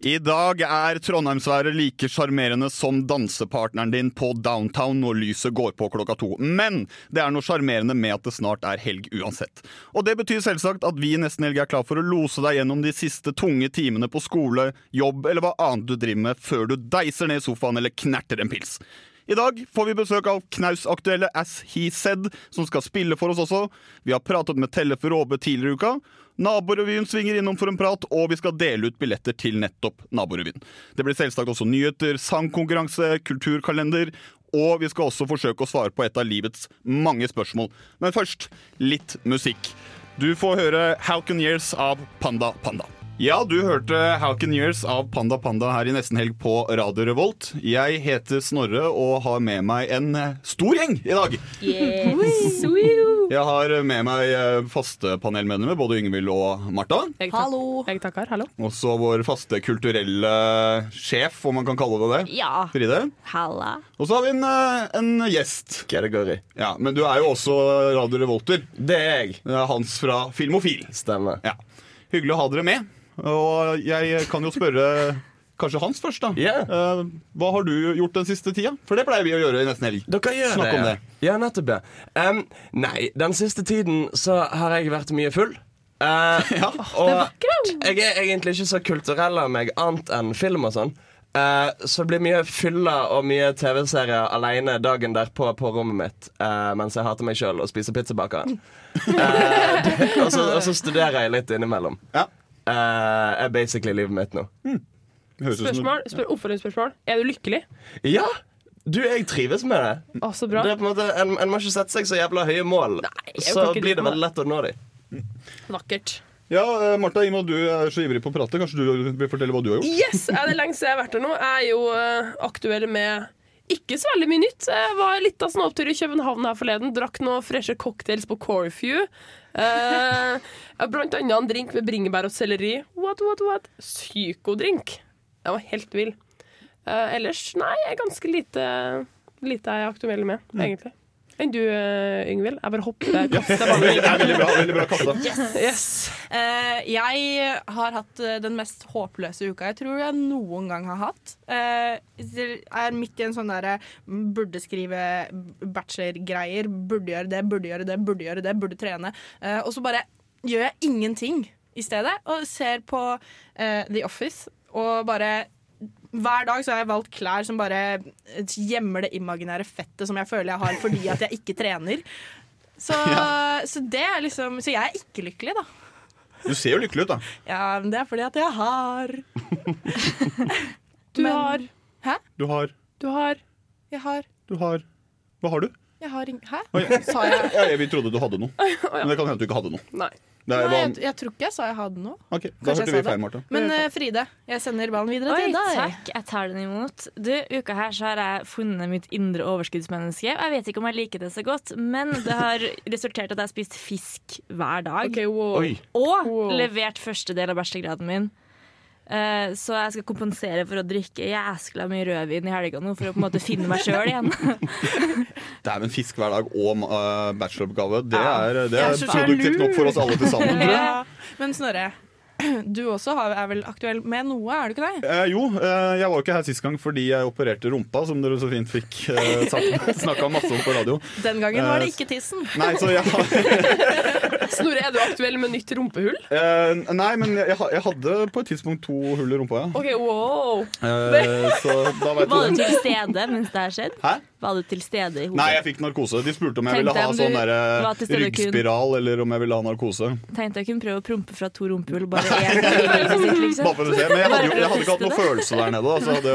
I dag er trondheimsværet like sjarmerende som dansepartneren din på downtown når lyset går på klokka to. Men det er noe sjarmerende med at det snart er helg uansett. Og det betyr selvsagt at vi i Nesten helg er klar for å lose deg gjennom de siste tunge timene på skole, jobb eller hva annet du driver med før du deiser ned i sofaen eller knerter en pils. I dag får vi besøk av knausaktuelle As He Said, som skal spille for oss også. Vi har pratet med Tellef Råbe tidligere i uka. Naborevyen svinger innom for en prat, og vi skal dele ut billetter til nettopp Naborevyen. Det blir selvsagt også nyheter, sangkonkurranse, kulturkalender, og vi skal også forsøke å svare på et av livets mange spørsmål. Men først litt musikk. Du får høre How Can Years av Panda Panda. Ja, du hørte How Years av Panda Panda her i Nesten Helg på Radio Revolt. Jeg heter Snorre og har med meg en eh, stor gjeng i dag. Jeg har med meg eh, faste panelmedlemmer, både Yngvild og Martha. Jeg Hallo. Jeg takker. Hallo. Også vår faste kulturelle sjef, om man kan kalle det det. Ja. Fride. Halla. Og så har vi en, eh, en gjest. Kategori. Ja, Men du er jo også Radio Revolter. Det er jeg. Det er Hans fra Filmofil. Stemmer. Ja. Hyggelig å ha dere med. Og jeg kan jo spørre kanskje Hans først, da. Eh, hva har du gjort den siste tida? For det pleier vi å gjøre i nesten helg. Dere gjør Snakk det. om ja. det. Ja, nettopp, ja. Em, nei, den siste tiden så har jeg vært mye full. Uh, Ja. og jeg er egentlig ikke så kulturell av meg, annet enn film og sånn. Uh, så det blir mye fylla og mye TV-serier aleine dagen derpå på rommet mitt uh, mens jeg hater meg sjøl og spiser pizzabakeren. uh, og, så, og så studerer jeg litt innimellom. Ja. Eh, er basically livet mitt nå. Høres Spørsmål, spør, Oppfølgingsspørsmål. Er du lykkelig? Ja! Du, jeg trives med det. Å, så bra. det er på en, måte, en, en må ikke sette seg så jævla høye mål. Nei, så blir det veldig lett å nå dem. Vakkert. Ja, eh, Martha, i og med at du er så ivrig på å prate, kanskje du vil fortelle hva du har gjort? Yes! Er det lenge siden jeg har vært her nå? Jeg er jo eh, aktuell med ikke så veldig mye nytt. Jeg var litt av en opptur i København her forleden. Drakk noen freshe cocktails på Corefew. Uh, blant annet en drink med bringebær og selleri. What, what, what? Psykodrink. Den var helt vill. Uh, ellers, nei, jeg ganske lite, lite jeg er aktuell med, egentlig. Enn du, uh, Yngvild? Jeg bare hopper. kaster Det ballen. er veldig bra. veldig bra kasta. Yes. Eh, jeg har hatt eh, den mest håpløse uka jeg tror jeg noen gang har hatt. Uh, jeg er midt i en sånn derre burde skrive bachelorgreier. Burde gjøre det, burde gjøre det, burde gjøre det, burde trene. Uh, og så bare gjør jeg ingenting i stedet, og ser på eh, The Office og bare hver dag så har jeg valgt klær som bare gjemmer det imaginære fettet som jeg føler jeg har fordi at jeg ikke trener. Så, så det er liksom Så jeg er ikke lykkelig, da. Du ser jo lykkelig ut, da. Ja, men det er fordi at jeg har Du Men- har Hæ? Du har Du har Jeg har Du har Hva har du? Jeg har ingen Hæ? Oi. Sa jeg Ja, vi trodde du hadde noe. Men det kan hende du ikke hadde noe. Nei. Nei, jeg, jeg tror ikke jeg sa jeg hadde noe. Ok, Da Kanskje hørte vi feil, Martha. Men uh, Fride, jeg sender ballen videre Oi, til deg. takk. Jeg tar den imot. Du, Uka her så har jeg funnet mitt indre overskuddsmenneske. Jeg vet ikke om jeg liker det så godt, men det har resultert i at jeg har spist fisk hver dag. Okay, wow. Og Wow. levert første del av bachelorgraden min. Eh, så jeg skal kompensere for å drikke jæskla mye rødvin i helga nå, for å på en måte finne meg sjøl igjen. Dæven, fisk hver dag og uh, bacheloroppgave. Det er, det er er produktivt nok for oss alle til sammen. tror jeg. Ja. Men Snorre, du også er vel aktuell med noe, er du ikke det? Eh, jo, eh, jeg var jo ikke her sist gang fordi jeg opererte rumpa, som dere så fint fikk eh, snakka masse om på radio. Den gangen var det Eh, ikke tissen. Nei, så jeg har Snorre, er du aktuell med nytt rumpehull? eh, Nei, men jeg, jeg, hadde på et tidspunkt to hull i rumpa, ja. OK, wow. Eh, så da vet Var du til stede mens det her skjedde? Hæ? Var du til stede i hodet? Nei, jeg fikk narkose. De spurte om jeg ville ha sånn ryggspiral kun- eller om jeg ville ha narkose. Tenkte jeg kunne prøve å prompe fra to rumpehull. bare. Bare for å se. Men jeg hadde, jo, jeg hadde ikke hatt noe følelse der nede. Altså. Det,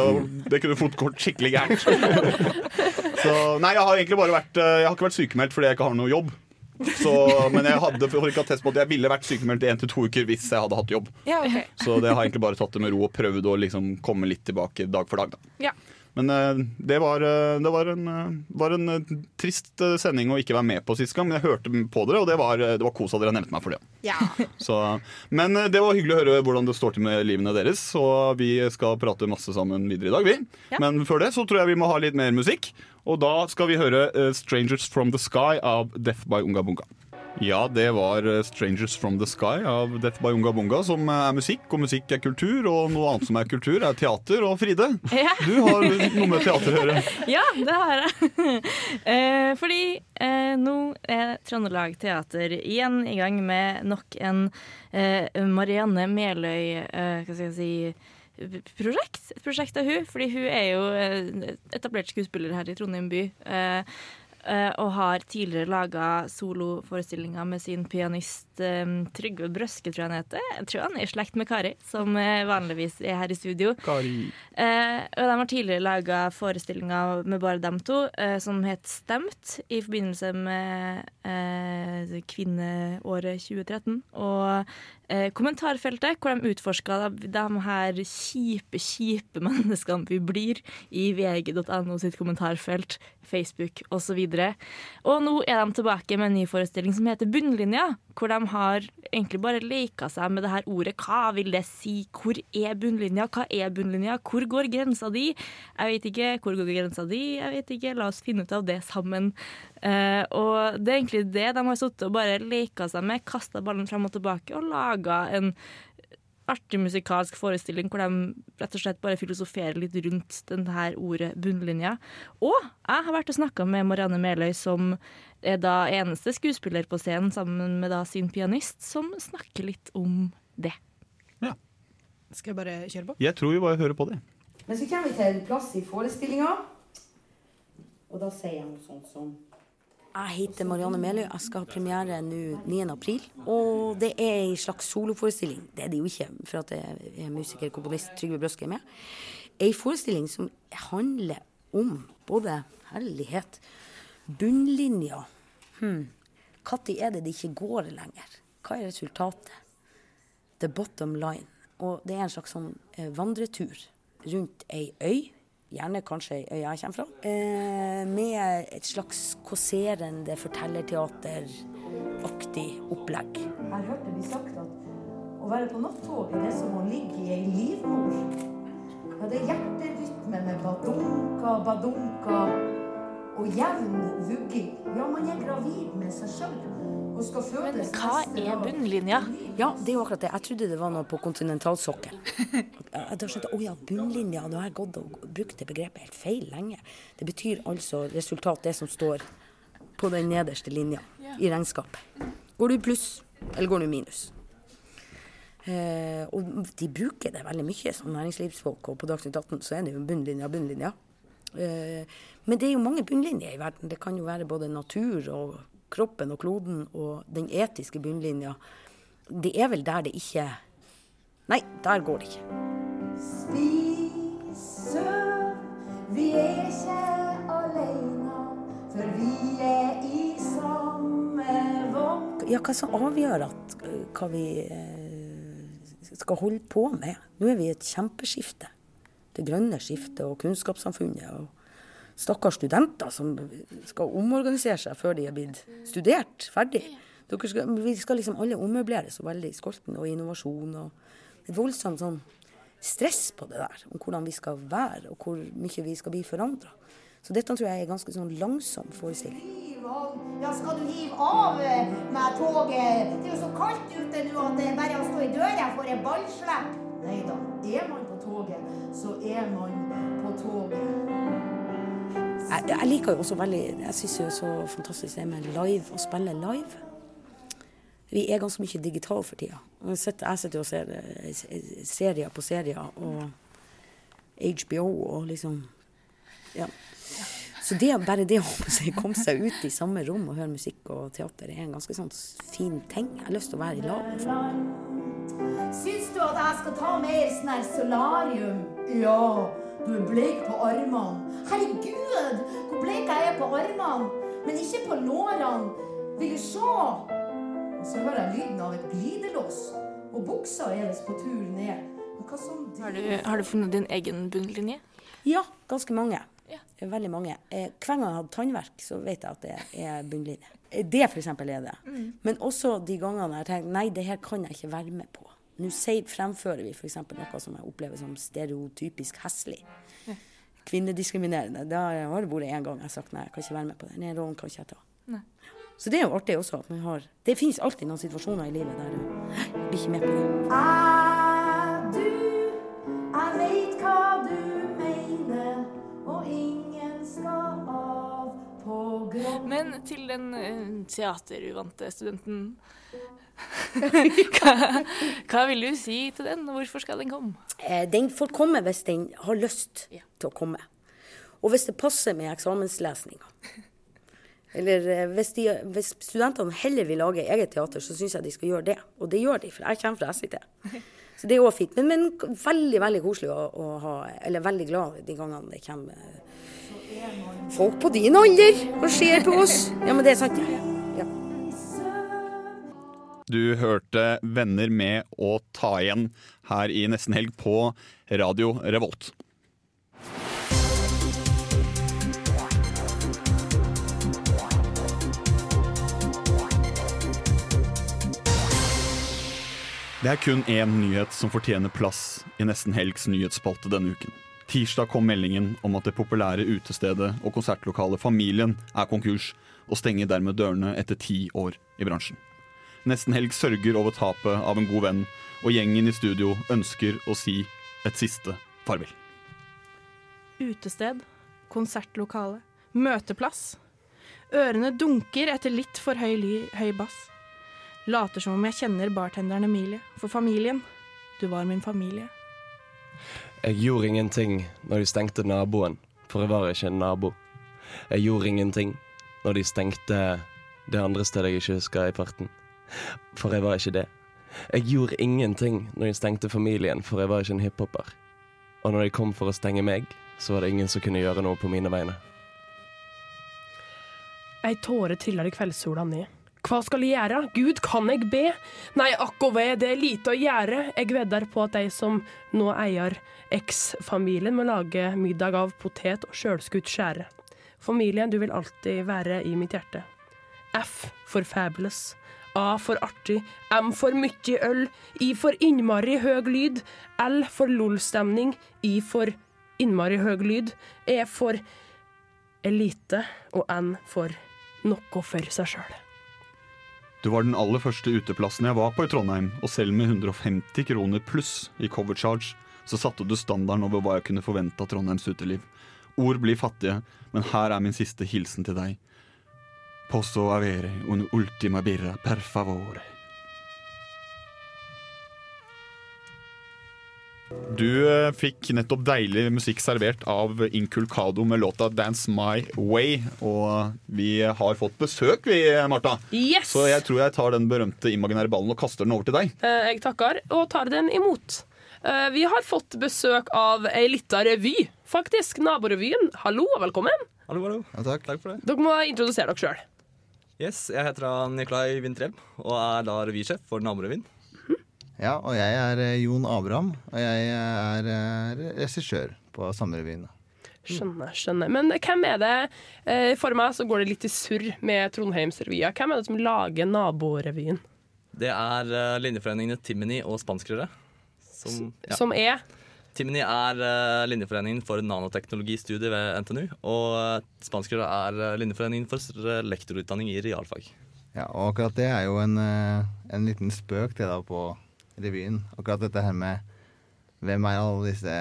det kunne fort gått skikkelig gærent. Så, nei, jeg har egentlig bare vært eh, Jeg har ikke vært sykemeldt fordi jeg ikke har noe jobb. Så, men jeg hadde for ikke attest på at jeg ville vært sykemeldt i en til to uker hvis jeg hadde hatt jobb. Ja, okay. Så det har egentlig bare tatt det med ro og prøvd å liksom komme litt tilbake dag for dag. Da. Ja. Men eh, det, var, eh, det var, en, eh, var en trist sending å ikke være med på sist gang, men jeg hørte på dere, og det var, det var kos at dere nevnte meg for det. Ja. Så, men det var hyggelig å høre hvordan det står til med livene deres, og vi skal prate masse sammen videre i dag, vi. Ja. Men før det så tror jeg vi må ha litt mer musikk, og da skal vi høre 'Strangers From The Sky' av Death by Unga Bunga. Ja, det var eh, 'Strangers From The Sky' av Death by Unga Bunga, som er musikk, og musikk er kultur, og noe annet som er kultur, er teater. Og Fride, Ja. du har noe med teater å gjøre. Ja, det har jeg. eh, fordi eh, nå er Trøndelag Teater igjen i gang med nok en eh, Marianne Meløy eh, Hva skal jeg si prosjekt. Et prosjekt av hun, fordi hun er jo eh, etablert skuespiller her i Trondheim by. eh, eh, og har tidligere laga soloforestillinger med sin pianist eh, Trygve Brøske, tror jeg han heter. Jeg tror han er i slekt med Kari, som eh, vanligvis er her i studio. Eh, og de har tidligere laga forestillinger med bare dem to, eh, som het Stemt, i forbindelse med eh, kvinneåret 2013. Og eh, kommentarfeltet, hvor de utforska de, de her kjipe, kjipe menneskene vi blir, i vg.no sitt kommentarfelt, Facebook osv. Og nå er de tilbake med en ny forestilling som heter Bunnlinja, hvor de har egentlig bare leka seg med det her ordet. Hva vil det si? Hvor er bunnlinja? Hva er bunnlinja? Hvor går grensa di? Jeg vet ikke. Hvor går grensa di? Jeg vet ikke. La oss finne ut av det sammen. Uh, og det er egentlig det de har sittet og bare leka seg med, kasta ballen frem og tilbake og laga en artig musikalsk forestilling hvor de rett og slett bare filosoferer litt rundt denne ordet bunnlinja. Og jeg har vært og snakka med Marianne Meløy, som er da eneste skuespiller på scenen, sammen med da sin pianist, som snakker litt om det. Ja. Skal jeg bare kjøre på? Jeg tror vi bare hører på det. Men så kommer vi til en plass i forestillinga, og da sier jeg noe sånt som Jeg heter Marianne Meløy, jeg skal ha premiere nå 9. april. Og det er ei slags soloforestilling. Det er det jo ikke, for at det er musiker, komponist Trygve Brøske er med. Ei forestilling som handler om både herlighet, bunnlinja hm. Når er det det ikke går lenger? Hva er resultatet? The bottom line. Og det er en slags sånn eh, vandretur rundt ei øy, gjerne kanskje ei øy jeg kommer fra, eh, med et slags kåserende fortellerteateraktig opplegg. Her hørte vi sagt at å være på nattog er det som å ligge i ei livmor. Ja, det er hjerterytme med badunka, badunka og jevn vugging. Ja, man er gravid med seg sjøl. Og skal fødes Men hva er bunnlinja? Ja, det er jo akkurat det. Jeg trodde det var noe på kontinentalsokkelen. Da skjønte, å ja, bunnlinja, Nå har jeg gått og brukt det begrepet helt feil lenge. Det betyr altså resultat, det som står på den nederste linja i regnskapet. Går du i pluss, eller går du i minus? Eh, og de bruker det veldig mye som næringslivsfolk, og på Dagsnytt 18 så er det jo bunnlinja, bunnlinja. Eh, men det er jo mange bunnlinjer i verden. Det kan jo være både natur og kroppen og kloden og den etiske bunnlinja. Det er vel der det ikke Nei, der går det ikke. Spis, søv, vi er ikke alene, for vi er i samme vogn. Ja, hva som avgjør at, øh, hva vi eh, skal holde på med? Nå er vi i et kjempeskifte. Det grønne skiftet og kunnskapssamfunnet. og Stakkars studenter som skal omorganisere seg før de er blitt studert ferdig. Skal, vi skal liksom alle ommøbleres og veldig i skolten og innovasjon. og et voldsomt sånn stress på det der, om hvordan vi skal være og hvor mye vi skal bli forandra. Så dette tror jeg er en ganske sånn langsom forestilling. Ja, skal du hive av eh, med toget? Det er jo så kaldt ute nå at det er bare å stå i døra for en ballslepp. Nei da, er man på toget, så er man på toget. Jeg, jeg liker jo også veldig Jeg syns er så fantastisk det med live, å spille live. Vi er ganske mye digitale for tida. Jeg sitter, jo og ser eh, serier på serier og HBO og liksom Ja. Så det, bare det å komme seg ut i samme rom og høre musikk og teater er en ganske sånn fin ting. Jeg har lyst til å være i lag. Syns du at jeg skal ta mer sånn her solarium? Ja, du er bleik på armene. Herregud, hvor bleik jeg er på armene. Men ikke på lårene. Vil du se? Og så hører jeg lyden av et glidelås. Og buksa er visst på tur ned. Men hva som Har du, har du funnet din egen bunnlinje? Ja, ganske mange. Veldig mange. Eh, hver gang jeg har hatt tannverk, så vet jeg at det er bunnlinje. Eh, Det for eksempel er det. Mm. Men også de gangene jeg har tenkt nei, det her kan jeg ikke være med på. Nå fremfører vi f.eks. noe som jeg opplever som stereotypisk heslig. Kvinnediskriminerende. Da har det vært en gang jeg har sagt nei, jeg kan ikke være med på det. Den rollen kan ikke jeg ta. Nei. Så det er jo artig også at man har Det finnes alltid noen situasjoner i livet der du blir ikke med på det. Men til den eh, teateruvante studenten hva, hva vil du si til den, og hvorfor skal den komme? Eh, den får komme hvis den har lyst til å komme. Og hvis det passer med eksamenslesninga. Eller eh, hvis, de, hvis studentene heller vil lage eget teater, så syns jeg de skal gjøre det. Og det gjør de, for jeg kommer fra SIT. Så det er òg fint. Men, men veldig veldig koselig å, å ha Eller veldig glad de gangene det kommer folk på din alder og ser på oss. Ja, men det er sant. Ja. Du hørte 'Venner med å ta igjen' her i Nesten Helg på Radio Revolt. Det er kun én nyhet som fortjener plass i Nesten Helgs nyhetsspalte denne uken. Tirsdag kom meldingen om at det populære utestedet og konsertlokalet Familien er konkurs, og stenger dermed dørene etter ti år i bransjen. Nesten Helg sørger over tapet av en god venn, og gjengen i studio ønsker å si et siste farvel. Utested, konsertlokale, møteplass. Ørene dunker etter litt for høy, ly, høy bass. Later som om jeg kjenner bartenderen Emilie. For familien. Du var min familie. Jeg gjorde ingenting når de stengte naboen, for jeg var ikke en nabo. Jeg gjorde ingenting når de stengte det andre stedet jeg ikke husker i farten, for jeg var ikke det. Jeg gjorde ingenting når de stengte familien, for jeg var ikke en hiphoper. Og når de kom for å stenge meg, så var det ingen som kunne gjøre noe på mine vegne. Ei tåre triller i kveldssola ned. Hva skal jeg gjøre? Gud, kan jeg be? Nei, akko og ve, det er lite å gjøre. Jeg vedder på at de som nå eier eks-familien, må lage middag av potet og sjølskutt skjære. Familien, du vil alltid være i mitt hjerte. F for fabulous. A for artig. M for mykje øl. I for innmari høg lyd. L for LOL-stemning. I for innmari høg lyd. E for elite. Og N for noe for seg sjøl. Du var den aller første uteplassen jeg var på i Trondheim, og selv med 150 kroner pluss i cover charge, så satte du standarden over hva jeg kunne forvente av Trondheims uteliv. Ord blir fattige, men her er min siste hilsen til deg. Posso avere un ultima birra per favore. Du eh, fikk nettopp deilig musikk servert av Inculcado med låta 'Dance My Way'. Og vi har fått besøk, vi, Marta. Yes! Så jeg tror jeg tar den berømte imaginære ballen og kaster den over til deg. Eh, Jeg takker og tar den imot. Eh, Vi har fått besøk av ei lita revy, faktisk. Naborevyen. Hallo og velkommen. Hallo, hallo. Ja, takk. takk for det. Dere må introdusere dere sjøl. Yes, Jeg heter Nikolai Vintrem og er da revysjef for Naborevyen. Ja, og jeg er eh, Jon Abraham, og jeg er eh, regissør på samme revyen. Skjønner, skjønner. Men hvem er det eh, For meg så går det litt i surr med Trondheimsrevya. Hvem er det som lager Naborevyen? Det er linjeforeningene Timini og Spanskrøret. Som, ja. Som er Timini er eh, linjeforeningen for nanoteknologistudiet ved NTNU. Og Spanskrøret Spanskrøre er linjeforeningen for lektorutdanning i realfag. Ja, og akkurat det er jo en, eh, en liten spøk det da på revyen. Akkurat dette her med hvem er alle disse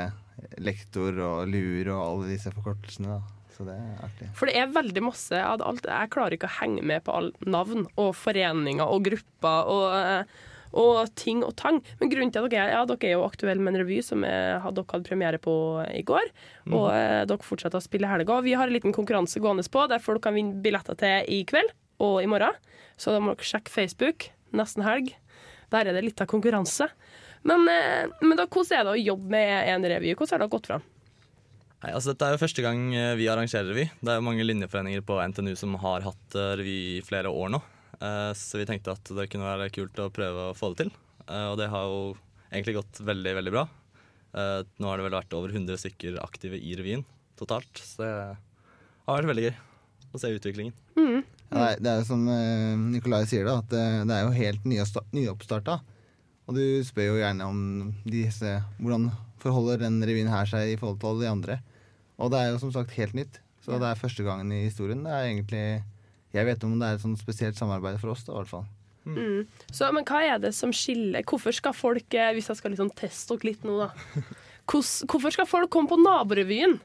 lektor og luer og alle disse forkortelsene. da. Så det er artig. For det er veldig masse av alt. Jeg klarer ikke å henge med på alle navn og foreninger og grupper og, eh, og ting og tang. Men grunnen til at dere er, ja, dere er jo aktuelle med en revy som er, dere hadde premiere på i går. Og eh, dere fortsetter å spille i helga. Vi har en liten konkurranse gående på, der folk kan vinne billetter til i kveld og i morgen. Så da må dere sjekke Facebook nesten helg. Der er det litt av konkurranse. Men, eh, men da, hvordan er det å jobbe med en revy? Hvordan har det gått fram? Nei, altså Dette er jo første gang eh, vi arrangerer revy. Det er jo mange linjeforeninger på NTNU som har hatt eh, revy i flere år nå. Så vi tenkte at det kunne være kult å prøve å få det til. Og det har jo egentlig gått veldig, veldig bra. Nå har det vel vært over 100 stykker aktive i revyen totalt. Så det har vært veldig gøy å se utviklingen. Mm. Ja, det, er, jo som eh, Nikolai sier, da, at eh, det er jo helt nyoppsta- nyoppstarta. Og du spør jo gjerne om disse, hvordan forholder den revyen her seg i forhold til alle de andre. Og det er jo som sagt helt nytt. Så det er første gangen i historien. Det er egentlig Jeg vet om det er et sånn spesielt samarbeid for oss, da, i hvert fall. Mm. Så, men hva er det som skiller Hvorfor skal folk, eh, hvis jeg skal liksom teste dere litt nå, da Hvorfor skal folk komme på naborevyen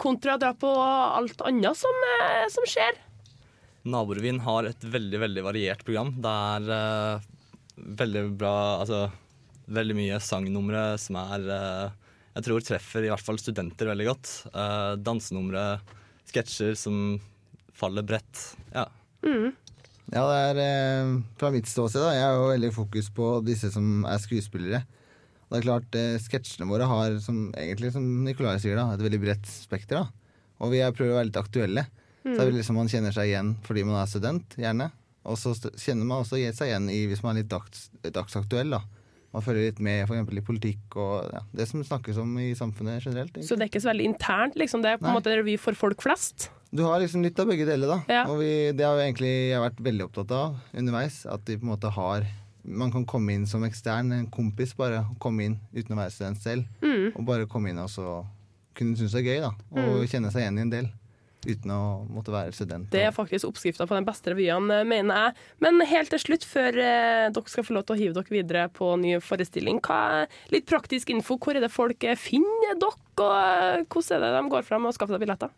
kontra å dra på alt annet som, som skjer? Naborevyen har et veldig veldig variert program. Det er uh, veldig bra Altså veldig mye sangnumre som er uh, Jeg tror treffer i hvert fall studenter veldig godt. Uh, dansenumre, sketsjer som faller bredt. Ja. Mm. Ja, det er eh, fra mitt ståsted. da, Jeg har jo veldig fokus på disse som er skuespillere. Det er klart, eh, Sketsjene våre har, som, egentlig som Nicolai sier, da, et veldig bredt spekter. da. Og vi er prøver å være litt aktuelle. Så det er liksom Man kjenner seg igjen fordi man er student, gjerne. Og så kjenner man også seg igjen i hvis man er litt dags, dagsaktuell. da. Man følger litt med for eksempel i politikk og ja, det som snakkes om i samfunnet generelt. egentlig. Så det er ikke så veldig internt, liksom. Det er på en måte en revy for folk flest. Du har liksom litt av begge deler, da. Ja. Og vi, det har jo egentlig jeg vært veldig opptatt av underveis. At vi på en måte har Man kan komme inn som ekstern, en kompis bare. Komme inn uten å være student selv. Mm. Og bare komme inn og så kunne synes det er gøy, da. Og Mm. kjenne seg igjen i en del. Uten å måtte være student. Det er faktisk oppskrifta på den beste revyen, eh, mener jeg. Men helt til slutt, før eh, dere skal få lov til å hive dere videre på ny forestilling, hva, litt praktisk info. Hvor er det folk eh, finner dere, og hvordan er det de går fram og skaffer seg billetter?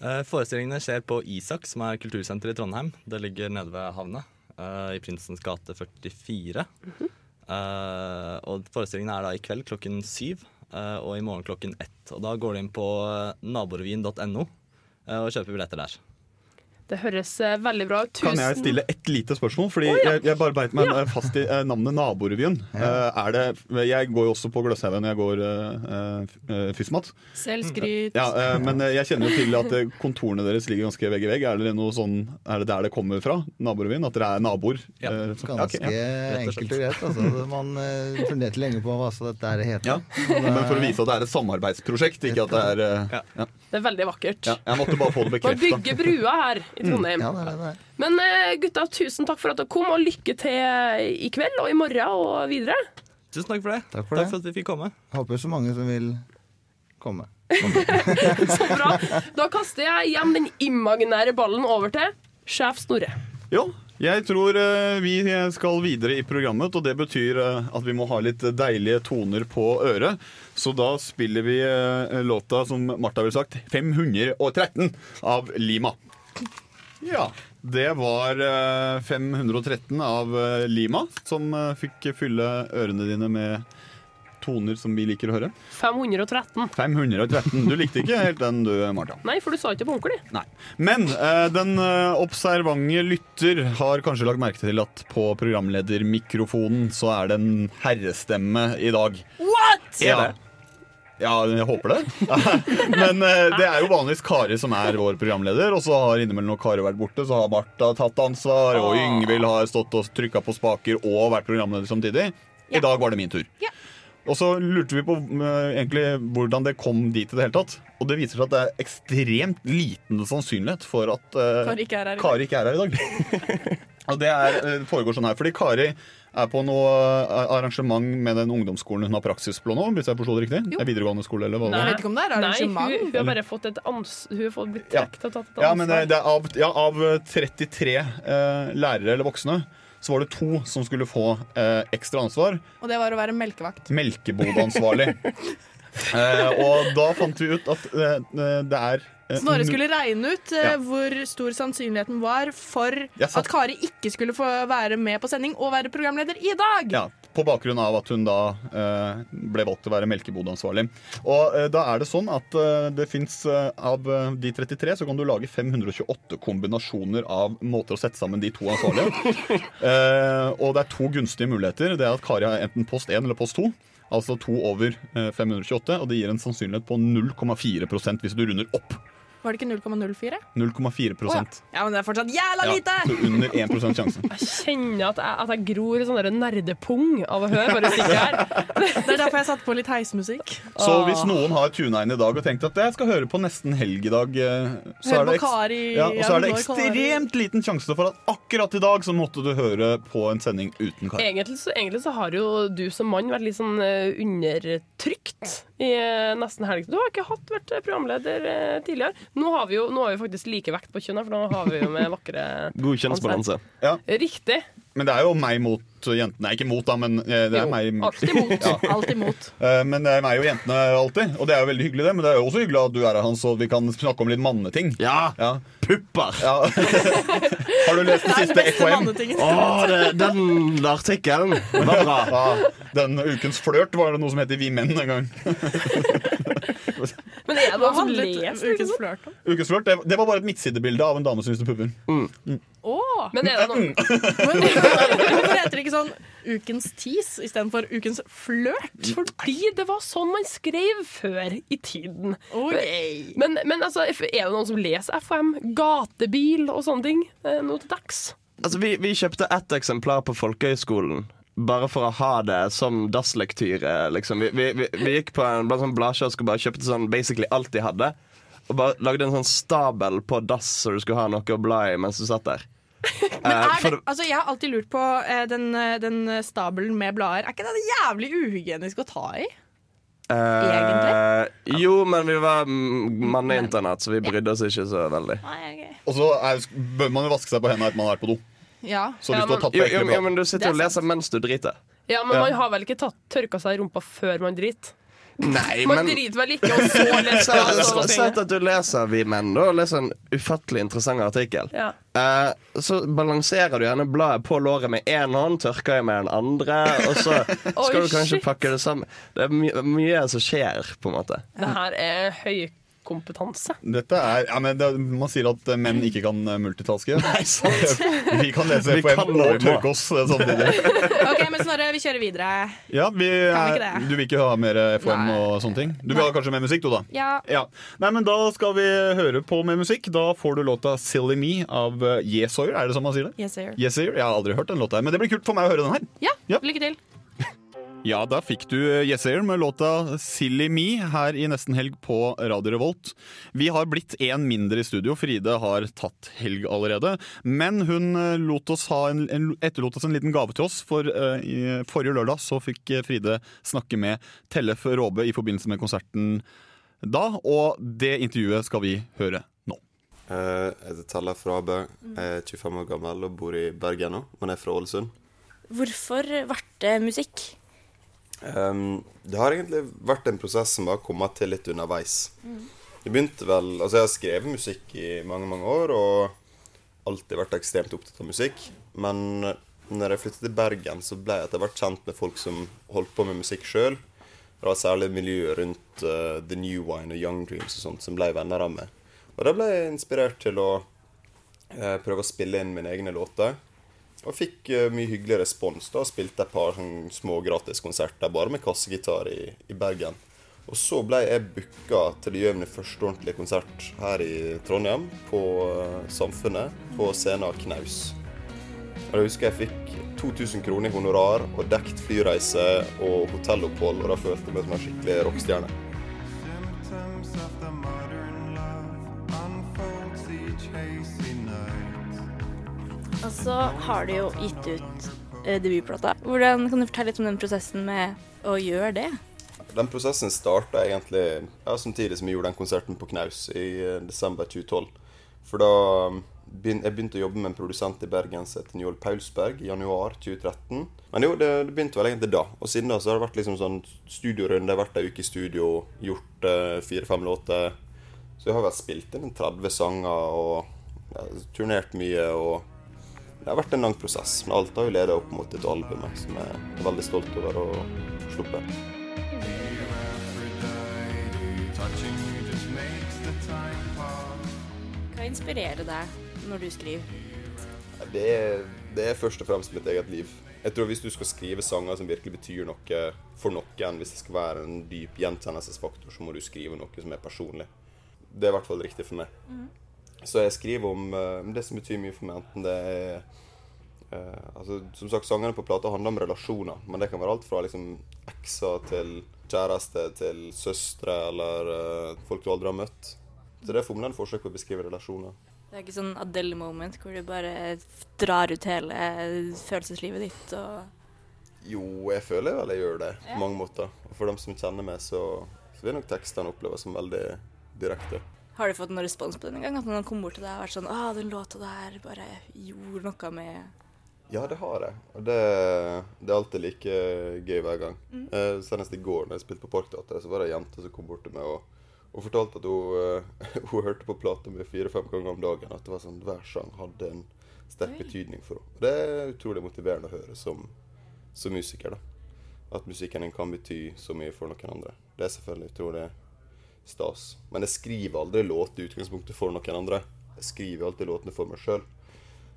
Eh, Forestillingene skjer på Isak, som er kultursenteret i Trondheim. Det ligger nede ved havna, eh, i Prinsens gate 44. Eh, og forestillingene er da i kveld klokken syv, eh, og i morgen klokken ett. Og da går du inn på naborevyen.no og kjøper billetter der. Det høres eh, veldig bra ut. Kan jeg stille et lite spørsmål? Fordi oh, ja. jeg, jeg bare beit meg fast i eh, navnet Naborevyen. Eh, er det, jeg går jo også på Gløshaugen når jeg går uh, FYSMAT. Selvskryt. Ja, eh, men jeg kjenner jo til at kontorene deres ligger ganske vegg i vegg. Er det, noe sånn, er det der det kommer fra? Naborevyen? At dere er naboer? Ja, Ganske ja. enkelt og greit. Altså. Man uh, funderte lenge på hva så dette her heter. Ja. Men for å vise at det er et samarbeidsprosjekt, ikke at det er eh, ja. Det er veldig vakkert. Ja, jeg måtte bare få det Man bekrefta. bygger brua her i Trondheim. Ja, det er det er. Men eh, gutta, tusen takk for at dere kom, og lykke til i kveld og i morgen og videre. Tusen takk for det. Takk for det. at vi fikk komme. Håper så mange som vil komme. Så bra. Da kaster jeg igjen den imaginære ballen over til sjef Snorre. Jo, jeg tror eh, vi skal videre i programmet, og det betyr eh, at vi må ha litt deilige toner på øret. Så da spiller vi låta, som Martha ville sagt, 513 av Lima. Ja. Det var eh, 513 av eh, Lima, som eh, fikk fylle ørene dine med toner som vi liker å høre. 513. 513. Du likte ikke helt den du, Martha. Nei, for du sa ikke på ordentlig. Nei. Men eh, den eh, observante lytter har kanskje lagt merke til at på programledermikrofonen så er det en herrestemme i dag. What?! Ja. Ja, jeg håper det. Men eh, det er jo vanligvis Kari som er vår programleder. Og så har innimellom når Kari vært borte, så har Martha tatt ansvar. Og Yngvild har stått og trykka på spaker og vært programleder samtidig. I dag var det min tur. Og så lurte vi på eh, egentlig hvordan det kom dit i det hele tatt. Og det viser seg at det er ekstremt liten sannsynlighet for at eh, Kari ikke er her i dag. Og det er, foregår sånn her, fordi Kari er på noe eh, arrangement med den ungdomsskolen hun har praksis på nå. hvis jeg det riktig. Det er videregående skole, eller hva om det er Nei, hun, hun har bare fått et ans... Hun har fått blitt Ja. og tatt et ansvar. Ja, men det, det er av, ja, av 33 eh, lærere eller voksne, så var det to som skulle få eh, ekstra ansvar. Og det var å være melkevakt. Melkebodansvarlig. Eh, og da fant vi ut at eh, det er eh, Snorre skulle regne ut eh, Ja. hvor stor sannsynligheten var for at Kari ikke skulle få være med på sending og være programleder i dag. Ja, På bakgrunn av at hun da eh, ble valgt til å være melkebodansvarlig. Og eh, da er det sånn at eh, det fins eh, av eh, de 33 så kan du lage 528 kombinasjoner av måter å sette sammen de to ansvarlige. Eh, og det er to gunstige muligheter. Det er at Kari har enten post 1 eller post 2. Altså to over eh, 528, og det gir en sannsynlighet på 0,4% hvis du runder opp. Var det ikke 0,04? 0,4 oh, ja. ja, men det er fortsatt jævla lite! Ja, under 1 sjanse. Jeg kjenner at jeg, at jeg gror sånn der nerdepung av å høre bare stikke her. Det er derfor jeg satte på litt heismusikk. Så hvis noen har tuna inn i dag og tenkt at jeg skal høre på nesten helg i dag, eh, så er det, Kari, ja, og så er det ekstremt liten sjanse for at akkurat i dag så måtte du høre på en sending uten Kari. Egentlig så, egentlig så har jo du som mann vært litt sånn eh, undertrykt i eh, nesten helg. Du har ikke hatt vært programleder eh, tidligere. Nå har vi jo nå har vi faktisk like vekt på kjønn, her, for nå har vi jo med vakre God kjønnsbalanse. Ja. Riktig. Men det er jo meg mot jentene. Nei, ikke mot, da, men eh, det er Jo, meg alltid mot. Alltid mot. Eh, Men det er meg og jentene alltid, og det er jo veldig hyggelig, det. Men det er jo også hyggelig at du er her, Hans, og vi kan snakke om litt manneting. Ja, Pupper! Ja. Har du lest den siste FHM? Å, det, den artikkelen var bra. Ja, den ukens flørt var det noe som heter Vi menn en gang. Men er det Hva noen som handlet ukens flørt om? Ukens flørt, det, det var bare et midtsidebilde av en dame som viste pupper. Åh. Men er det noen Men Hvorfor heter det ikke sånn Ukens tis istedenfor Ukens flørt? Fordi det var sånn man skrev før i tiden. Okay. Men, men altså, er det noen som leser FM? Gatebil og sånne ting Noe nå til dags? Altså, vi, vi kjøpte ett eksemplar på folkehøyskolen Bare for å ha det som dasslektyre. Liksom. Vi, vi, vi, vi gikk på en sånn bladkiosk og bare kjøpte sånn basically alt de hadde. Og bare lagde en sånn stabel på dass så du skulle ha noe å bla i mens du satt der. Men Eh, er det, altså jeg har alltid lurt på eh, den, eh, den stabelen med blader. Er ikke det jævlig uhygienisk å ta i? Eh, jo, men vi var mann i internett så vi brydde oss ikke så veldig. Og så bør man jo vaske seg på hendene etter man er på do. Ja. Så hvis Ja, du har tatt på Jo, ekle men du sitter og er leser mens du driter. Ja, men Ja. man har vel ikke tatt, tørka seg i rumpa før man driter? Nei, Man men driter vel ikke, og så leser man Sett at du leser Vi menn, da, og leser en ufattelig interessant artikkel. Ja. Eh, så balanserer du gjerne bladet på låret med én hånd, tørker jeg med den andre, og så skal du kanskje shit. pakke det sammen. Det er my mye som skjer, på en måte. Det her er høykompetanse. Dette er, ja, men det, Man sier at eh, menn ikke kan eh, multitaske. Nei, sant. Vi kan lese Vi FHM og tørke oss eh, samtidig. Ok, men Snorre, vi kjører videre. Ja, vi Kan vi ikke det? Du vil ikke ha mer FHM og sånne ting? Du vil ha kanskje mer musikk, du, da? Ja. Ja. Nei, men Da skal vi høre på med musikk. Da får du låta 'Silly Me' av eh, Yesoyer. Er det sånn man sier det? Yes, sir. Yesoyer? Jeg har aldri hørt den låta, her, men det blir kult for meg å høre den her. Ja, Ja. lykke til. Ja, da fikk du Yes Air med låta 'Silly Me' her i Nesten Helg på Radio Revolt. Vi har blitt én mindre i studio. Fride har tatt helg allerede. Men hun eh, lot oss ha en, en, etterlot oss en liten gave til oss. For uh, i forrige lørdag så fikk eh, Fride snakke med Tellef Råbe i forbindelse med konserten da. Og det intervjuet skal vi høre nå. Eh, Jeg heter Tellef Råbe, jeg er 25 år gammel og bor i Bergen nå, men er fra Ålesund. Hvorfor ble det musikk? Ehm, det har egentlig vært en prosess som har kommet til litt underveis. Det begynte vel Altså, jeg har skrevet musikk i mange, mange år og alltid vært ekstremt opptatt av musikk. Men når jeg flyttet til Bergen, så ble jeg etter hvert kjent med folk som holdt på med musikk sjøl. Det var særlig miljøet rundt uh, The New Wine og Young Dreams og sånt som ble venner av meg. Og da ble jeg inspirert til å uh, prøve å spille inn mine egne låter. Og fikk uh, mye hyggelig respons. da, spilte Spilte et par sånn, små gratiskonserter bare med kassegitar i, i Bergen. Og så ble jeg booka til å gjøre min første ordentlige konsert her i Trondheim, på uh, Samfunnet, på scenen Knaus. Og jeg husker jeg fikk 2000 kroner i honorar og dekt flyreise og hotellopphold, og da følte jeg meg som en skikkelig rockestjerne. Og så har du jo gitt ut eh, debutplata. Hvordan Kan du fortelle litt om den prosessen med å gjøre det? Den prosessen starta egentlig ja, samtidig som vi gjorde den konserten på Knaus i eh, desember 2012. For da begyn- jeg begynte å jobbe med en produsent i Bergen som heter Njål Paulsberg i januar 2013. Men jo, det, det begynte vel egentlig da. Og siden da så har det vært liksom sånn studiorunde. Jeg vært ei uke i studio, gjort eh, fire-fem låter. Så jeg har vel spilt inn en 30 sanger og ja, turnert mye. og det har vært en lang prosess, men alt har jo ledet opp mot et album som jeg er veldig stolt over å sluppe. Hva inspirerer deg når du skriver? Det er, det er først og fremst mitt eget liv. Jeg tror Hvis du skal skrive sanger som virkelig betyr noe for noen, hvis det skal være en dyp gjenkjennelsesfaktor, så må du skrive noe som er personlig. Det er i hvert fall riktig for meg. Mhm. Så jeg skriver om eh, det som betyr mye for meg, enten det er eh, altså, Som sagt, sangene på plata handler om relasjoner, men det kan være alt fra liksom ekser til kjæreste til søstre eller eh, folk du aldri har møtt. Så det er formelen forsøk på å beskrive relasjoner. Det er ikke sånn Adele-moment hvor du bare drar ut hele følelseslivet ditt og Jo, jeg føler vel jeg gjør det på mange måter. Og for dem som kjenner meg, så, så vil nok tekstene oppleves som veldig direkte. Har du fått noen respons på det en gang? At noen kom bort til deg og vært sånn Å, den låta der bare gjorde noe med Ja, det har jeg. Og det, det er alltid like gøy hver gang. Mm. Eh, senest i går når jeg spilte på Parkteatret, så var det ei jente som kom bort til meg og, og fortalte at hun, uh, hun hørte på plata mi fire-fem ganger om dagen. At det var sånn, hver sang hadde en sterk betydning for henne. Og Det er utrolig motiverende å høre som, som musiker. da. At musikken din kan bety så mye for noen andre. Det er selvfølgelig utrolig stas. Men jeg skriver aldri låt i utgangspunktet for noen andre. Jeg skriver alltid låtene for meg sjøl.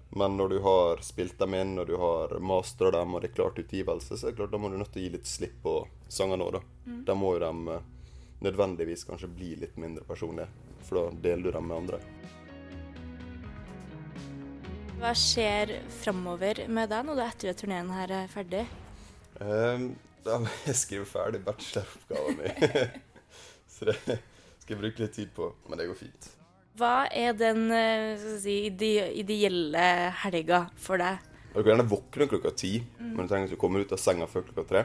Men når du har spilt dem inn, og du har mastra dem, og det er klart utgivelse, så er det klart, da må du nødt til å gi litt slipp på sangene òg, da. Mm. Da må jo de eh, nødvendigvis kanskje bli litt mindre personlige, for da deler du dem med andre. Hva skjer framover med deg når du etter at turneen her er ferdig? Um, da må jeg skrive ferdig bacheloroppgaven min. så det skal jeg bruke litt tid på, men det går fint. Hva er den eh, si, ide ideelle helga for deg? Du kan gjerne våkne klokka ti, Mm. men du trenger ikke å komme ut av senga før klokka tre.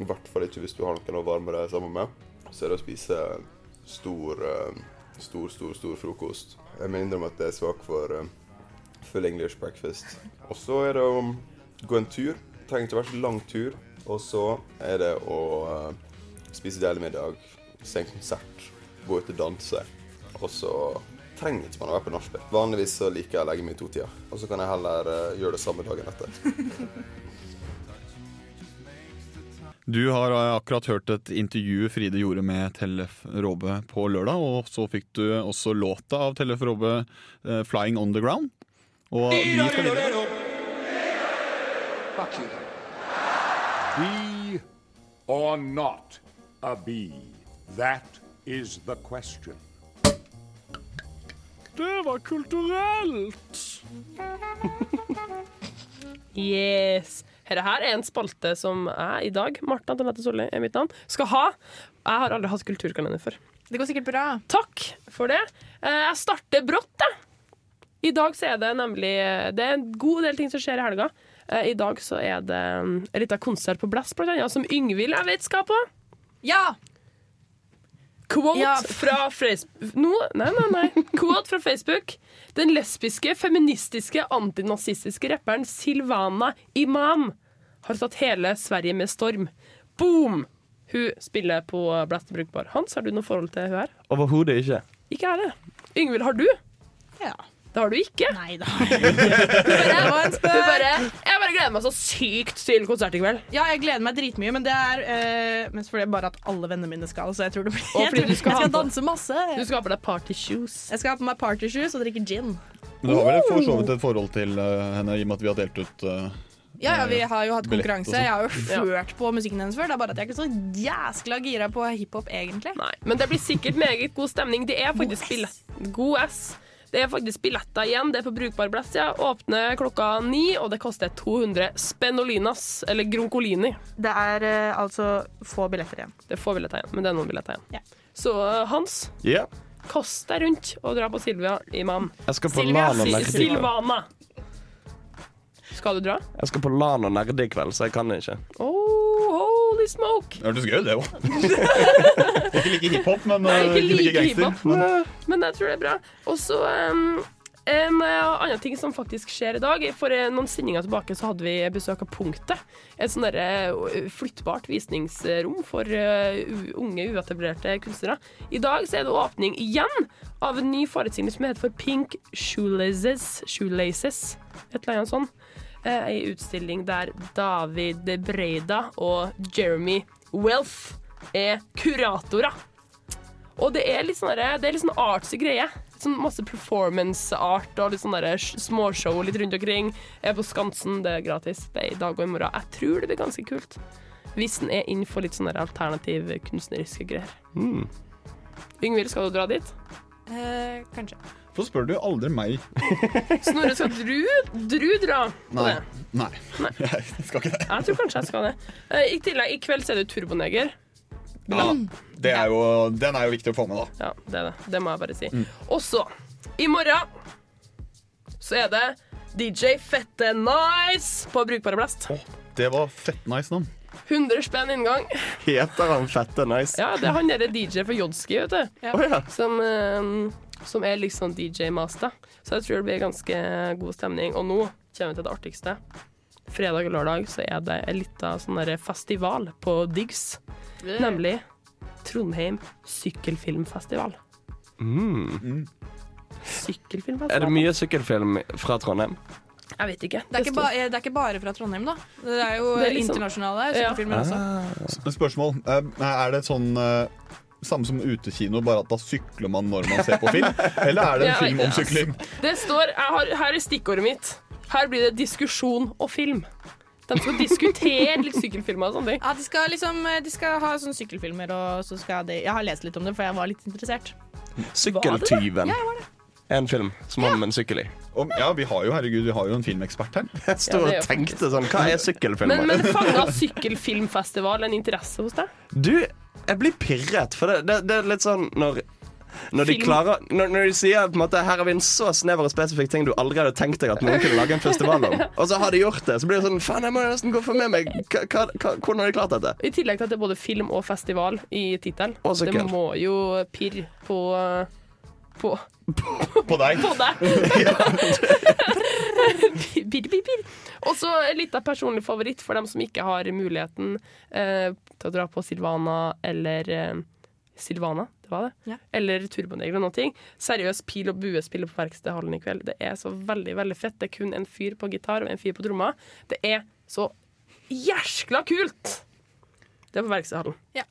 I hvert fall ikke hvis du har noen å varme deg sammen med. Så er det å spise stor, eh, stor, stor, stor frokost. Jeg må innrømme at jeg er svak for eh, full English breakfast. Og så er det å gå en tur. Det trenger ikke være så lang tur. Og så er det å spise deilig middag, se en konsert, gå ut og danse. Og så trenger ikke man å være på nachspiel. Vanligvis så liker jeg å legge meg i to-tida. Og så kan jeg heller uh, gjøre det samme dagen etter. Du har eh, akkurat hørt et intervju Fride gjorde med Tellef Råbe på lørdag, og så fikk du også låta av Tellef Råbe, eh, 'Flying On The Ground'. Og vi skal videre. Fuck you. Be or not a bee? That is the question. Det var kulturelt! Yes. Dette her er en spalte som jeg i dag, Marta Antonette Solli er mitt navn, skal ha. Jeg har aldri hatt kulturkalender før. Det går sikkert bra. Takk for det. Eh, Jeg starter brått, jeg. I dag så er det nemlig Det er en god del ting som skjer i helga. Eh, I dag så er det mm, en liten konsert på Blast, blant annet, som Yngvild jeg vet skal på. Ja! Quote Ja. fra Facebook no, Nei, nei, nei. Quote fra Facebook. Den lesbiske, feministiske, antinazistiske rapperen Silvana Imam har tatt hele Sverige med storm. Boom! Hun spiller på Blaster Brukbar. Hans, har du noe forhold til hun her? Overhodet ikke. Ikke jeg det. Yngvild, har du? Ja. Det har du ikke? Nei da. det var en spøk. Bare, jeg bare gleder meg så sykt til konsert i kveld. Ja, jeg gleder meg dritmye, men det er uh, mest fordi bare at alle vennene mine skal, så jeg tror det blir Og fordi du skal Jeg skal på- danse masse. Du skal ha på deg party shoes. Jeg skal ha på meg party shoes og drikke gin. Men Du har vel for så vidt et forhold til uh, henne, i og med at vi har delt ut uh, Ja, ja, vi har jo hatt konkurranse. sånn. Jeg har jo ført på musikken hennes før. Det er bare at jeg er ikke så jæskla gira på hiphop, egentlig. Nei, men det blir sikkert meget god stemning. Det er faktisk billett. God S. Det er faktisk billetter igjen. Det er på Brukbar Blast. Ja. Åpner klokka ni, og det koster 200 spennolinas, eller gronkolini. Det er eh, altså få billetter igjen. Det er få billetter igjen, men det er noen billetter igjen. Så eh, Hans, Ja. kost deg rundt og dra på Silvia Imam. Jeg skal på Silvia LAN og Si- Nerde. Silvana. Skal du dra? Jeg skal på LAN og nerde i kveld, så jeg kan ikke. Oh, oh, Holy smoke! Det hørtes gøy ut, det òg. ikke like hiphop, men Nei, ikke, ikke like gangster. Men... men jeg tror det er bra. Og så um, en uh, annen ting som faktisk skjer i dag. For uh, noen sendinger tilbake så hadde vi besøk av Punktet. Et sånn flyttbart visningsrom for unge, uetablerte kunstnere. I dag så er det åpning igjen av en ny forestilling som heter for Pink Shoelaces. Shoelaces et eller annet sånt. Ei utstilling der David Breida og Jeremy Wealth er kuratorer. Og det er litt sånn det er litt sånn artsy greie. Sånn masse performance art og litt sånn småshow litt rundt omkring. Jeg er på Skansen, det er gratis. Det er i dag og i morgen. Jeg tror det blir ganske kult. Hvis den er inn for litt sånne alternativ kunstneriske greier. Mm. Yngvild, skal du dra dit? Eh, kanskje. Hvorfor spør du aldri meg? Snorre, skal du, du dra på Nei. det? Nei. Jeg skal ikke det. Jeg tror kanskje jeg skal det. Eh, I tillegg, i kveld så er det Turboneger. Ja, det er jo, den er jo viktig å få med, da. Ja, det er det. Det må jeg bare si. Mm. Og så, i morgen så er det DJ Fette Nice på Brukbare Blast. Det var fett nice navn. 100 spenn inngang. Heter han Fette Nice? Ja, det er han derre DJ for Jodski, vet du. Å, ja. Som, eh, som er liksom DJ-master. Så jeg tror det blir ganske god stemning. Og nå kommer vi til det artigste. Fredag og lørdag så er det en liten sånn festival på Diggs. Nemlig Trondheim sykkelfilmfestival. Mm. Sykkelfilmfestival. Er det mye sykkelfilm fra Trondheim? Jeg vet ikke. Det er ikke, ba, det er ikke bare fra Trondheim, da. Det er jo Det er liksom- internasjonale Ja. sykkelfilmer også. Spørsmål. Eh, Er det sånn eh, samme som utekino, bare at da sykler man når man ser på film? Eller er det en film om sykling? Det står, jeg har, Her er stikkordet mitt. Her blir det diskusjon og film. De skal diskutere litt sykkelfilmer og sånne ting. Ja, de skal liksom De skal ha sånne sykkelfilmer, og så skal de Jeg har lest litt om det, for jeg var litt interessert. Sykkeltyven. Ja, jeg var det. En film som har med en sykkel i. Om, ja, vi har jo herregud, vi har jo en filmekspert her. Jeg sto Ja, og tenkte sånn Hva er sykkelfilmer? Men, men fanga sykkelfilmfestival en interesse hos deg? Du, jeg blir pirret, for det, det, det er litt sånn når når de, klarer, når, når de sier på en måte Her har vi en så snever og spesifikk ting du aldri hadde tenkt deg at noen kunne lage en festival om, og så har de gjort det, så blir det sånn Faen, jeg må nesten gå for med meg. H hvordan har de klart dette? I tillegg til at det er både film og festival i tittelen. Det må jo pirre på På På deg. På deg. bir, bir, bir. Og så en liten personlig favoritt for dem som ikke har muligheten eh, til å dra på Silvana eller eh, Silvana, det var det. Ja. Eller Turbonegler og noe. ting. Seriøst pil og bue spiller på Verkstedhallen i kveld. Det er så veldig veldig fett. Det er kun en fyr på gitar og en fyr på tromma. Det er så jæskla kult! Det er på Verkstedhallen. Ja.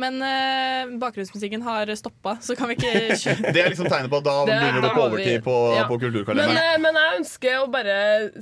Men uh, bakgrunnsmusikken har stoppa, så kan vi ikke kjøre Det er liksom tegnet på at da Det- begynner det på overtid på, ja. på Men, kulturkalenderen. eh, men jeg ønsker å bare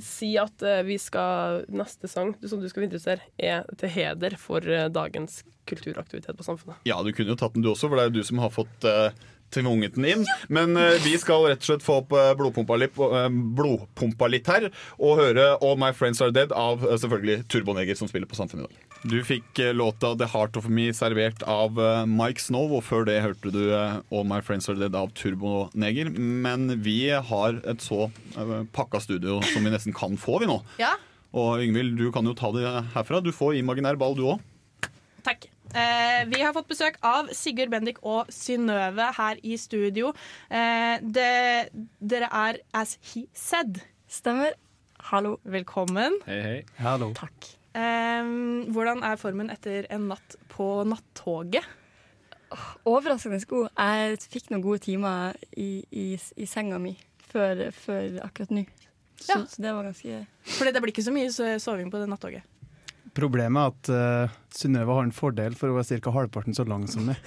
si at uh, vi skal neste sang som du skal introdusere, er til heder for dagens kulturaktivitet på Samfunnet. Ja, du kunne jo tatt den du også, for det er jo du som har fått uh, tvunget den inn. Men uh, vi skal rett og slett få opp blodpumpa, litt, uh, blodpumpa litt her, og høre All My Friends Are Dead av selvfølgelig Turboneger, som spiller på Samfunnet i dag. Du fikk eh, låta The Heart of Me servert av eh, Mike Snow, og før det hørte du eh, All My Friends Are Dead av Turboneger. Men vi har et så pakka studio som vi nesten kan få, vi nå. Ja, Og Yngvild, du kan jo ta det herfra. Du får imaginær ball, du òg. takk. Eh, vi har fått besøk av Sigurd Bendik og Synnøve her i studio. Eh, det, dere er As He Said. Stemmer. Hallo. Velkommen. Hei, hei. Hallo. Takk. Eh, hvordan er formen etter en natt på nattoget? Overraskende god. Jeg fikk noen gode timer i, i, i senga mi før, før akkurat nå. Så, Ja. så det var ganske Fordi det blir ikke så mye so- soving på det nattoget. Problemet er at uh, Synnøve har en fordel, for hun er ca. halvparten så lang som meg.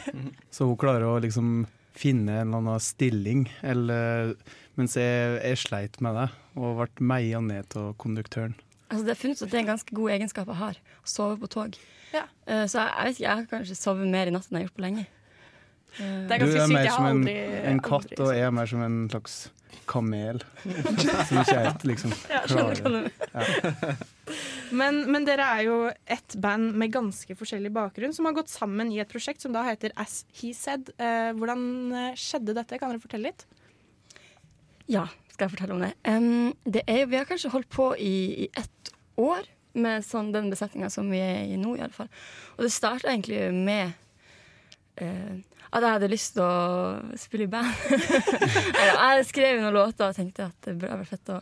så hun klarer å liksom finne en eller annen stilling, eller, mens jeg, jeg sleit med det og ble meia ned av konduktøren. Altså, det er funnet ut at det er en ganske god egenskap jeg har, å sove på tog. Ja. Uh, så jeg, jeg vet ikke, jeg har kanskje sovet mer i natt enn jeg har gjort på lenge. Uh, Det er Du ganske er sykt. mer som har en, aldri, en katt, aldri og jeg er mer som en slags kamel. som ikke helt liksom klarer ja. Men, men dere er jo et band med ganske forskjellig bakgrunn som har gått sammen i et prosjekt som da heter As He Said. Uh, hvordan eh, skjedde dette? Kan dere fortelle litt? Ja, skal jeg fortelle om det. Um, det er, vi har kanskje holdt på i, i ett år, med sånn, den besetninga som vi er i nå, i alle fall. Og det starta egentlig med uh, at jeg hadde lyst til å spille i band. Eller, jeg skrev noen låter og tenkte at det burde vært fett å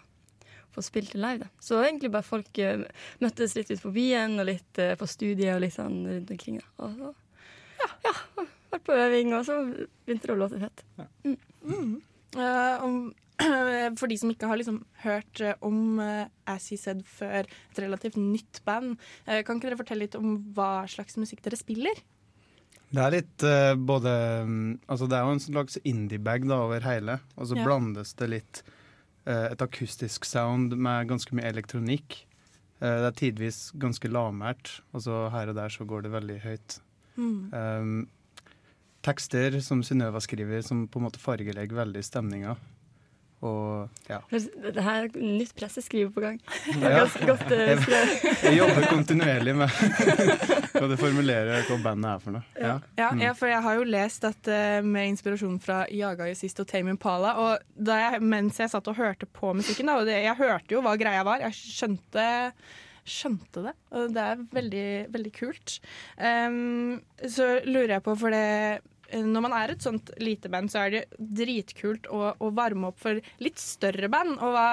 få spilt det live. Da. Så egentlig bare folk uh, møttes litt ut på byen og litt uh, på studiet og litt sånn rundt omkring. Da. Og så ja, ja, vært på øving, og så begynte det å låte fett. Mm. Mm. Uh, om, for de som ikke har liksom hørt eh, om uh, As He Said før, et relativt nytt band, eh, kan ikke dere fortelle litt om hva slags musikk dere spiller? Det er litt uh, både mm, Altså det er jo en slags indie-bag over hele, og så Ja. blandes det litt uh, et akustisk sound med ganske mye elektronikk. Uh, det er tidvis ganske lavmælt, og så her og der så går det veldig høyt. Mm. Um, tekster som Synnøva skriver, som på en måte fargelegger veldig stemninga. Og ja. Det her er nytt presseskriv på gang. Ja. er ganske godt uh, Jeg, skrevet. jeg jobber kontinuerlig med hva det formulerer hva bandet er for noe. Ja. Ja, Mm. ja, for jeg har jo lest at uh, med inspirasjon fra Jaga i sist og Tame Impala, og da jeg, mens jeg satt og hørte på musikken, da, og det, jeg hørte jo hva greia var, jeg skjønte Skjønte det, og det er veldig, veldig kult. Um, så lurer jeg på, for det når man er et sånt lite band, så er det dritkult å, å varme opp for litt større band. Og hva,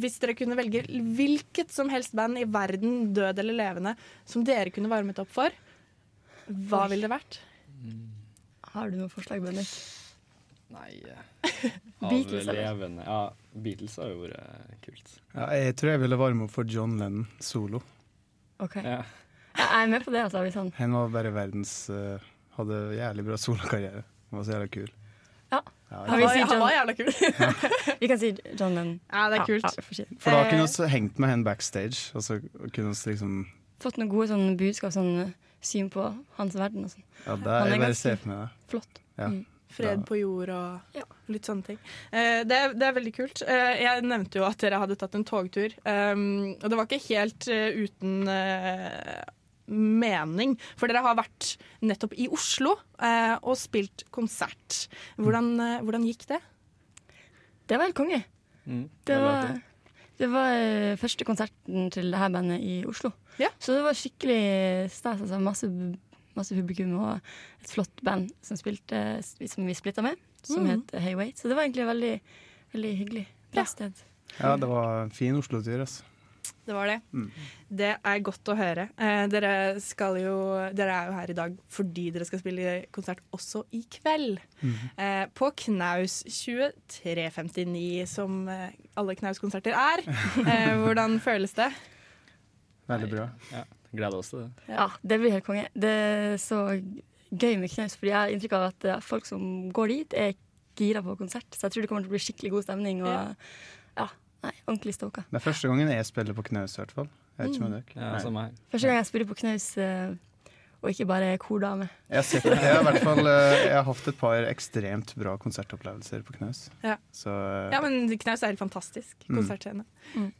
hvis dere kunne velge hvilket som helst band i verden, død eller levende, som dere kunne varmet opp for, hva ville det vært? Har du noen forslag, Bendik? Nei eh, Av Beatles, levende Ja, Beatles har jo vært kult. Ja, jeg tror jeg ville varme opp for John Lennon solo. OK. Ja. Jeg er med på det, altså. Hvis han Han var bare verdens eh, Hadde jævlig bra solokarriere. Han var så jævla kul. Ja. Ja, han, var, si Han var jævla kul. Vi kan si John Lennon. Ja, det er kult. Ja, for. For da kunne Eh, vi hengt med henne backstage, og så kunne vi liksom fått noen gode sånn budskap, sånn eh, syn på hans verden og sånn. Ja, det er er jeg bare ser for meg det. Flott. Ja. Mm. Fred på jord og litt sånne ting. Eh, det, er, det er veldig kult. Eh, jeg nevnte jo at dere hadde tatt en togtur. Um, og det var ikke helt uten mening, for dere har vært nettopp i Oslo eh, og spilt konsert. Hvordan, eh, hvordan gikk det? Det var helt konge. Mm, Det var, det var eh, første konserten til det her bandet i Oslo. Så det var skikkelig stas. Altså, masse, masse publikum og et flott band som, spilte, som vi splitta med, som mm. het Hey Wait. Så det var egentlig veldig, veldig hyggelig. Bra sted. Ja, det var en fin Oslo-tur, altså. Det var det. Mm. Det er godt å høre. Eh, dere, skal jo, dere er jo her i dag fordi dere skal spille konsert også i kveld. Mm. Eh, på Knaus 2359, som eh, alle Knaus-konserter er. Eh, hvordan føles det? Veldig bra. Ja, Gleder oss til det. Ja, det blir helt konge. Det er så gøy med knaus, fordi jeg har inntrykk av at eh, folk som går dit, er gira på konsert. Så jeg tror det kommer til å bli skikkelig god stemning. Og Ja. ja, nei, ordentlig stalka. Det er første gangen jeg spiller på knaus, i hvert fall. Jeg vet ikke med dere. Ja, samme her. Første gang jeg spiller på knaus, eh, og ikke bare kordame. Jeg jeg, har hvert fall, eh, jeg har hatt et par ekstremt bra konsertopplevelser på knaus. Ja. Så eh, Ja, men Knaus er helt fantastisk Mm. konsertscene.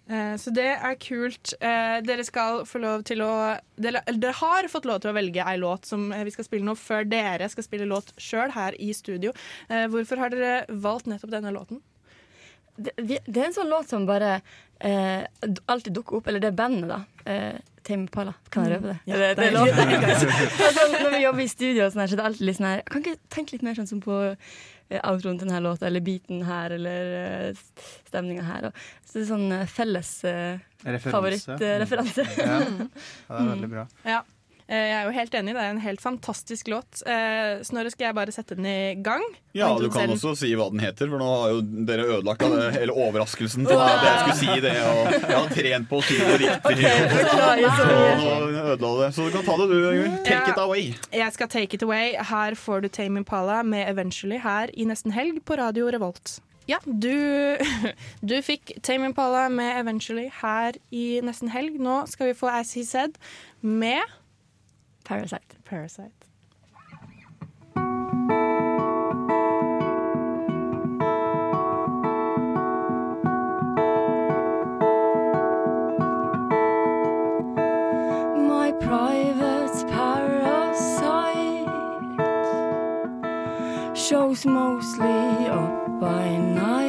Eh, så det er kult. Uh, dere skal få lov til å dere, dere har fått lov til å velge ei låt som vi skal spille nå, før dere skal spille låt sjøl her i studio. Uh, hvorfor har dere valgt nettopp denne låten? Det, det er en sånn låt som bare eh, alltid dukker opp. Eller det er bandet, da. Eh, Tame Impala. Kan jeg røpe det? Ja, det, det er det. Det er sånn, når vi jobber i studio, og sånn her, så det er alltid litt sånn her Kan ikke tenke litt mer sånn som på eh, outroen til denne låta, eller beaten her, eller uh, stemninga her. Og, så det er sånn eh, felles uh, Referanse. favorittreferanse. Ja. ja, det er veldig bra. Ja. Eh, Jeg er jo helt enig, det er en helt fantastisk låt. Eh, Snorre, skal jeg bare sette den i gang? Ja, du kan også si hva den heter, for nå har jo dere ødelagt det, hele overraskelsen til at jeg skulle si det. Og jeg har trent på å si det riktig. Og nå ødela det. Så du kan ta det, du, Ingrid. Take it away. Jeg skal take it away. Her får du Tame Impala med Eventually her i Nesten Helg på Radio Revolt. Ja, du, du fikk Tame Impala med Eventually her i Nesten Helg. Nå skal vi få As He Said med Parasite. Parasite. My private parasite shows mostly up by night.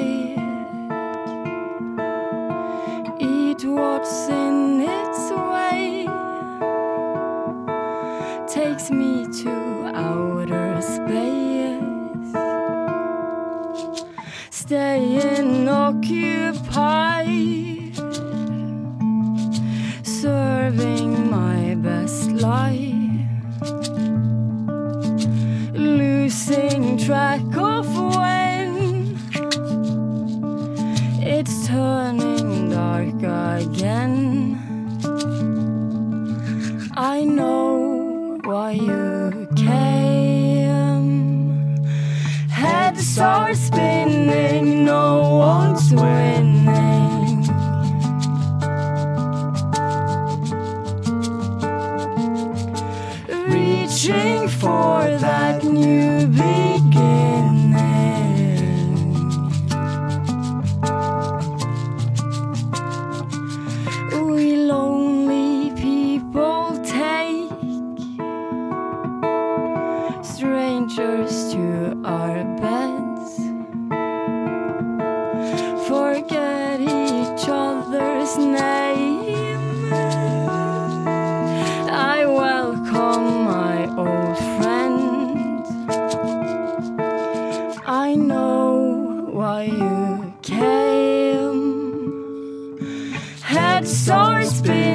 that.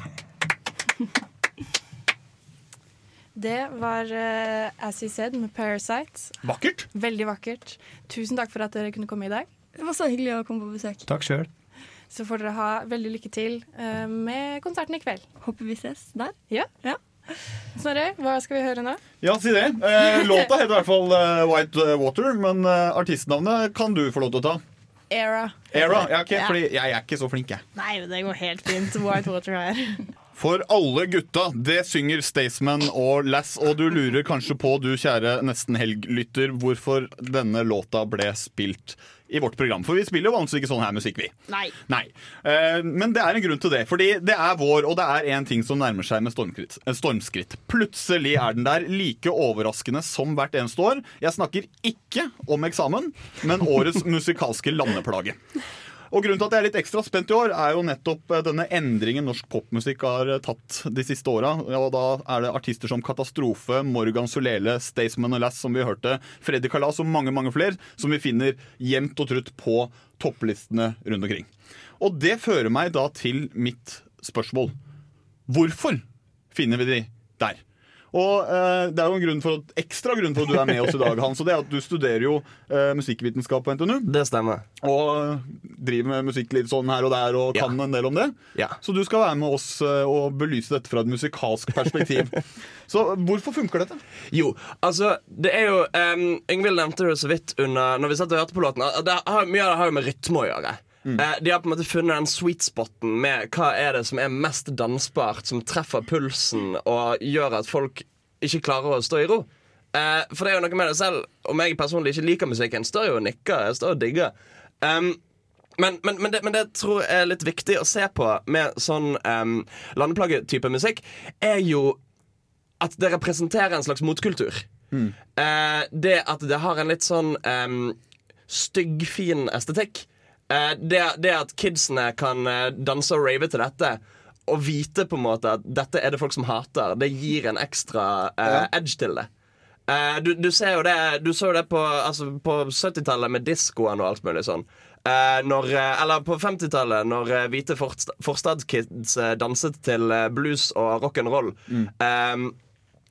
Det var uh, As You Said med Parasite. Vakkert. Veldig vakkert. Tusen takk for at dere kunne komme i dag. Det var så hyggelig å komme på besøk. Takk sjøl. Så får dere ha veldig lykke til uh, med konserten i kveld. Håper vi ses der. Ja. Snorre, hva skal vi høre nå? Ja, si det. Uh, låta heter i hvert fall White Water, men artistnavnet kan du få lov til å ta. Era. Era. Ja, okay, Ja. fordi jeg er ikke så flink, jeg. Nei, det går helt fint. White Water her. For alle gutta, det synger Staysman og Lass, og du lurer kanskje på, du kjære nesten helg-lytter, hvorfor denne låta ble spilt i vårt program. For vi spiller jo vanligvis ikke sånn her musikk, vi. Nei. Nei. Eh, men det er en grunn til det. Fordi det er vår, og det er en ting som nærmer seg med stormskritt. eh, stormskritt. Plutselig er den der like overraskende som hvert eneste år. Jeg snakker ikke om eksamen, men årets musikalske landeplage. Og Grunnen til at jeg er litt ekstra spent i år, er jo nettopp eh, denne endringen norsk popmusikk har eh, tatt de siste åra. Og da er det artister som Katastrofe, Morgan Solele, Staysman og Lass, som vi hørte, Freddy Kalas og mange mange flere, som vi finner jevnt og trutt på topplistene rundt omkring. Og det fører meg da til mitt spørsmål. Hvorfor finner vi de der? Og eh, Det er jo en grunn for, at- ekstra grunn for at du er med oss i dag, Hans. Og det er at Du studerer jo eh, musikkvitenskap på NTNU. Det stemmer. Og driver med musikk litt sånn her og der og kan en del om det. Så du skal være med oss eh, og belyse dette fra et musikalsk perspektiv. så hvorfor funker dette? Jo, altså, det er jo um, Yngvild nevnte det så vidt under Når vi satt og hørte på låten. Det har, mye av det har jo med rytme å gjøre. Eh, de har på en måte funnet den sweet spoten med hva er det som er mest dansbart, som treffer pulsen og gjør at folk ikke klarer å stå i ro. Eh, for det er jo noe med det selv Om jeg personlig ikke liker musikken, står jo og nikker. Jeg står og digger. Um, men, men, men, det, men det tror jeg er litt viktig å se på med sånn um, landeplagetype musikk, er jo at det representerer en slags motkultur. Eh, det at det har en litt sånn um, styggfin estetikk. Eh, det, det at kidsene kan eh, danse og rave til dette, og vite på en måte at dette er det folk som hater, det gir en ekstra uh, edge til det. Uh, du, du ser jo det Du så jo det på, altså, på 70-tallet med diskoen og alt mulig sånn. Uh, når, eller på 50-tallet, når hvite forst forstadskids danset til blues og rock'n'roll. Eh,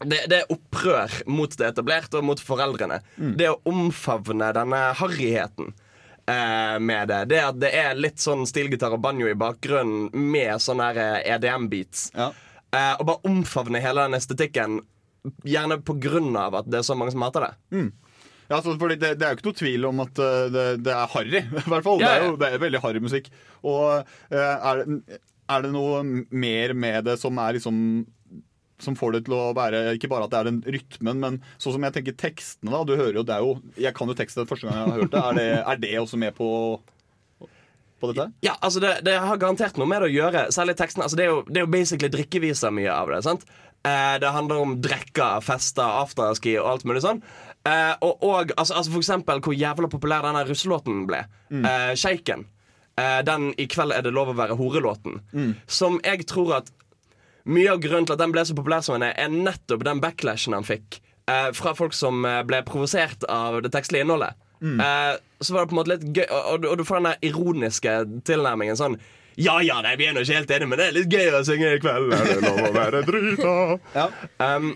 det, det er opprør mot det etablerte og mot foreldrene. Det å omfavne denne harryheten eh, med det. Det at det er litt sånn stilgitar og banjo i bakgrunnen med sånne her, eh, EDM-beats. Eh, og bare omfavne hele den estetikken, gjerne på grunn av at det er så mange som hater det. Mm. Ja, altså, fordi det, det er jo ikke noe tvil om at eh, det, det er harry, i hvert fall. Ja, Det er jo det er veldig harry musikk. Og eh, er, det- er det noe mer med det som er liksom som får det til å være Ikke bare at det er den rytmen, men sånn som jeg tenker tekstene. da, du hører jo, det er jo, Jeg kan jo teksten første gang jeg har hørt det. Er det, er det også med på, på dette? Ja, altså det, det har garantert noe med det å gjøre. Særlig teksten. Altså det, er jo, det er jo basically drikkeviser mye av det. sant? Eh, det handler om drekker, fester, afterski og alt mulig sånn. Eh, og, og altså, altså for eksempel hvor jævla populær denne russelåten ble. Eh, Shaken. Eh, den 'I kveld er det lov å være hore'-låten. Som jeg tror at mye av grunnen til at den ble så populær som den er, er nettopp den backlashen han fikk eh, fra folk som eh, ble provosert av det tekstlige innholdet. Eh, så var det på en måte litt gøy, og, og, du får den der ironiske tilnærmingen sånn ja, ja, nei, vi er nå ikke helt enige, men det er litt gøy å synge i kveld. Er det lov å være drita? Um,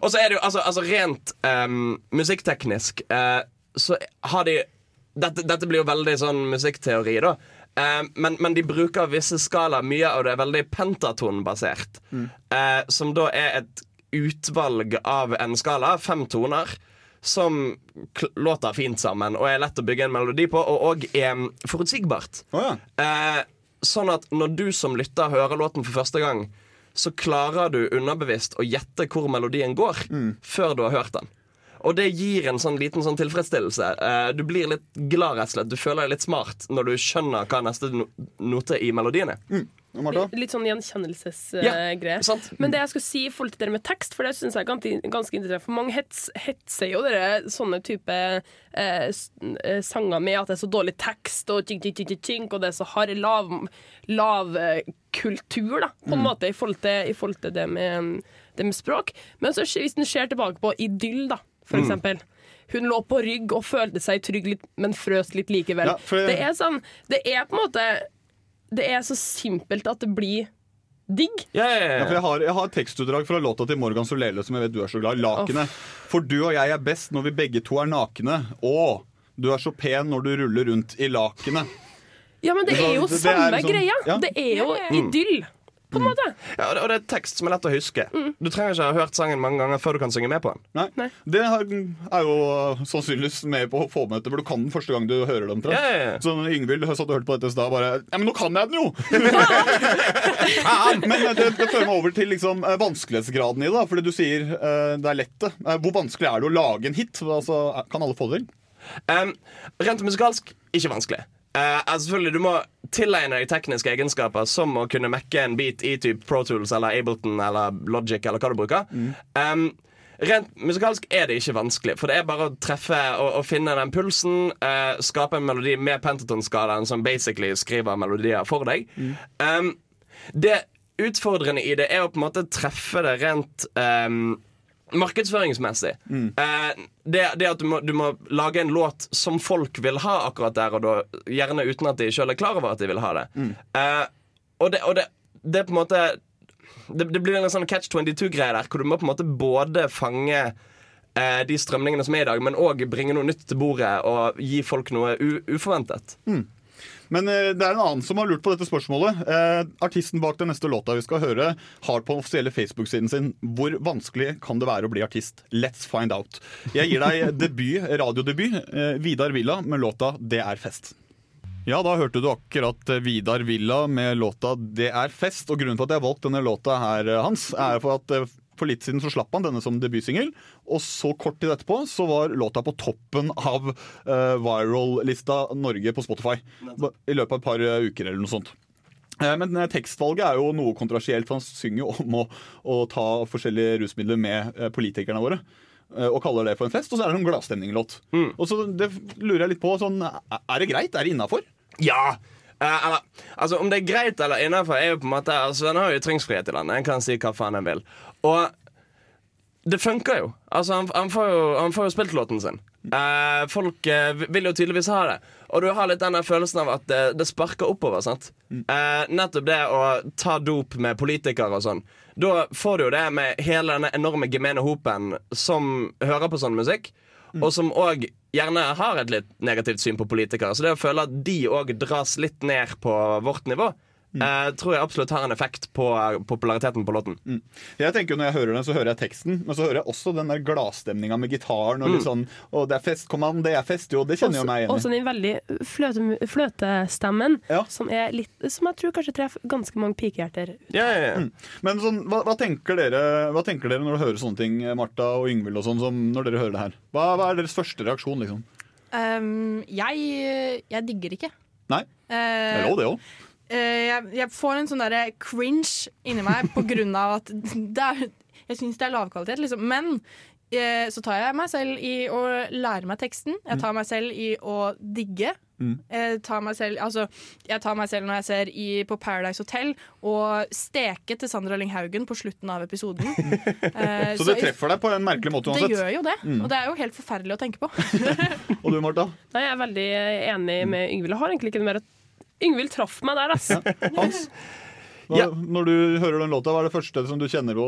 og så er det jo altså, altså rent um, musikkteknisk uh, så har de dette, dette blir jo veldig sånn musikkteori, da. Eh, men, men de bruker visse skalaer. Mye av det er veldig pentatonbasert. Eh, som da er et utvalg av en skala, fem toner, som låter fint sammen og er lett å bygge en melodi på, og òg er mm, forutsigbart. Eh, sånn at når du som lytter hører låten for første gang, så klarer du underbevisst å gjette hvor melodien går, før du har hørt den. Og det gir en sånn liten sånn tilfredsstillelse. Eh, du blir litt glad, rett og slett. Du føler deg litt smart når du skjønner hva neste no note i melodien er. Litt sånn gjenkjennelsesgreie. Ja. Men det jeg skulle si i forhold til det med tekst, for det syns jeg er ganske, ganske interessant. For mange hets, hetser jo dere sånne type eh, eh, sanger med at det er så dårlig tekst, og tink, tink, tink, og det er så hard lav, lav eh, kultur, da, på en Mm. måte, i forhold til, i forhold til det, med, det med språk. Men så, hvis en ser tilbake på idyll, da, for Mm. Hun lå på rygg og følte seg trygg, litt, men frøs litt likevel. Ja, for- Det er sånn Det er på en måte Det er så simpelt at det blir digg. Ja, for jeg, har, jeg har tekstutdrag fra låta til Morgan Solele som jeg vet du er så glad i. 'Lakenet'. For du og jeg er best når vi begge to er nakne. Og du er så pen når du ruller rundt i lakenet. Ja, men det er jo det- det det samme liksom- greia. ja. Det er jo idyll, på en måte. Ja, og det, og det er tekst som er lett å huske. Du trenger ikke ha hørt sangen mange ganger før du kan synge med på den. Nei. Det har- er jo sannsynligvis med på med for du kan den første gang du hører den. tror. Ja, ja, ja. Så når Yngvild satt og hørte på dette i stad, bare Ja, men nå kan jeg den jo! Faen! Men eh, det, det fører meg over til liksom, eh, vanskelighetsgraden i det. da, Fordi du sier eh, det er lett. det. Eh, Hvor vanskelig er det å lage en hit? Altså, er- kan alle få det til? Um, rent musikalsk ikke vanskelig. Eh, altså selvfølgelig Du må tilegne deg tekniske egenskaper som å kunne mekke en beat i typ Pro Tools eller Ableton eller Logic eller hva du bruker. Um, rent musikalsk er det ikke vanskelig, for det er bare å treffe og, finne den pulsen. Uh, skape en melodi med pentatonskalaen som basically skriver melodier for deg. Um, det utfordrende i det er å på en måte treffe det rent um, markedsføringsmessig. Eh, det, det at du må, du må lage en låt som folk vil ha akkurat der og da, gjerne uten at de sjøl er klar over at de vil ha det. Eh, og det, og det, det på en måte Det, det blir en sånn catch 22-greie der, hvor du må på en måte både fange eh, de strømningene som er i dag, men òg bringe noe nytt til bordet og gi folk noe uforventet. Men eh, det er en annen som har lurt på dette spørsmålet. Eh, artisten bak den neste låta vi skal høre, har på den offisielle Facebook-siden sin Hvor vanskelig kan det være å bli artist? Let's find out. Jeg gir deg debut, radiodebut. Eh, Vidar Villa med låta 'Det er fest'. Ja, da hørte du akkurat Vidar Villa med låta 'Det er fest'. Og grunnen til at jeg har valgt denne låta her, Hans, er for at for litt siden så slapp han denne som debutsingel, og så kort tid etterpå så var låta på toppen av uh, viral-lista Norge på Spotify. I løpet av et par eh, uker eller noe sånt. Eh, Men tekstvalget er jo noe kontroversielt, for han synger jo om å, å ta forskjellige rusmidler med politikerne våre. Og kaller det for en fest, og så er det en gladstemninglåt. Og så det lurer jeg litt på, sånn, er det greit? Er det innafor? Ja! Eh, eller, altså Om det er greit eller innafor, er jo på en måte Altså, En har jo ytringsfrihet i landet. En kan si hva faen en vil. Og det funker jo. Altså, han, han, får jo han får jo spilt låten sin. Eh, folk eh, vil jo tydeligvis ha det. Og du har litt den følelsen av at det, det sparker oppover. sant? Eh, nettopp det å ta dop med politikere og sånn. Da får du jo det med hele denne enorme gemene hopen som hører på sånn musikk. Og som òg gjerne har et litt negativt syn på politikere. Så det å føle at de òg dras litt ned på vårt nivå, eh, tror jeg absolutt har en effekt på eh, populariteten på låten. Jeg tenker jo Når jeg hører den, så hører jeg teksten, men så hører jeg også den der gladstemninga med gitaren. Og litt Mm. sånn, og det er fest, kom an, det er fest, jo, det kjenner jo meg igjen i. Også den veldig fløte, fløtestemmen, som, er litt, som jeg tror kanskje treffer ganske mange pikehjerter. Mm. Men sånn, hva, hva, tenker dere, hva tenker dere når dere hører sånne ting, Martha og Yngvild, og sånn, som når dere hører det her? Hva, hva er deres første reaksjon, liksom? Um, jeg, jeg digger ikke. Nei? Det er lov, det òg. Eh, jeg, jeg får en sånn derre cringe inni meg på grunn av at det er, jeg syns det er lavkvalitet, liksom. Men eh, så tar jeg meg selv i å lære meg teksten. Jeg tar meg selv i å digge. Mm. Jeg tar meg selv, altså, jeg tar meg selv når jeg ser i, på Paradise Hotel og steke til Sandra Lyng Haugen på slutten av episoden. Eh, Så det treffer deg på en merkelig måte Det gjør jo det, Mm. og det er jo helt forferdelig å tenke på. Og du, Martha? Nei, Jeg er veldig enig med Yngvild. Jeg har egentlig ikke noe mer å Yngvild traff meg der, altså. Hans? Hva, Når du hører den låta, hva er det første som du kjenner på?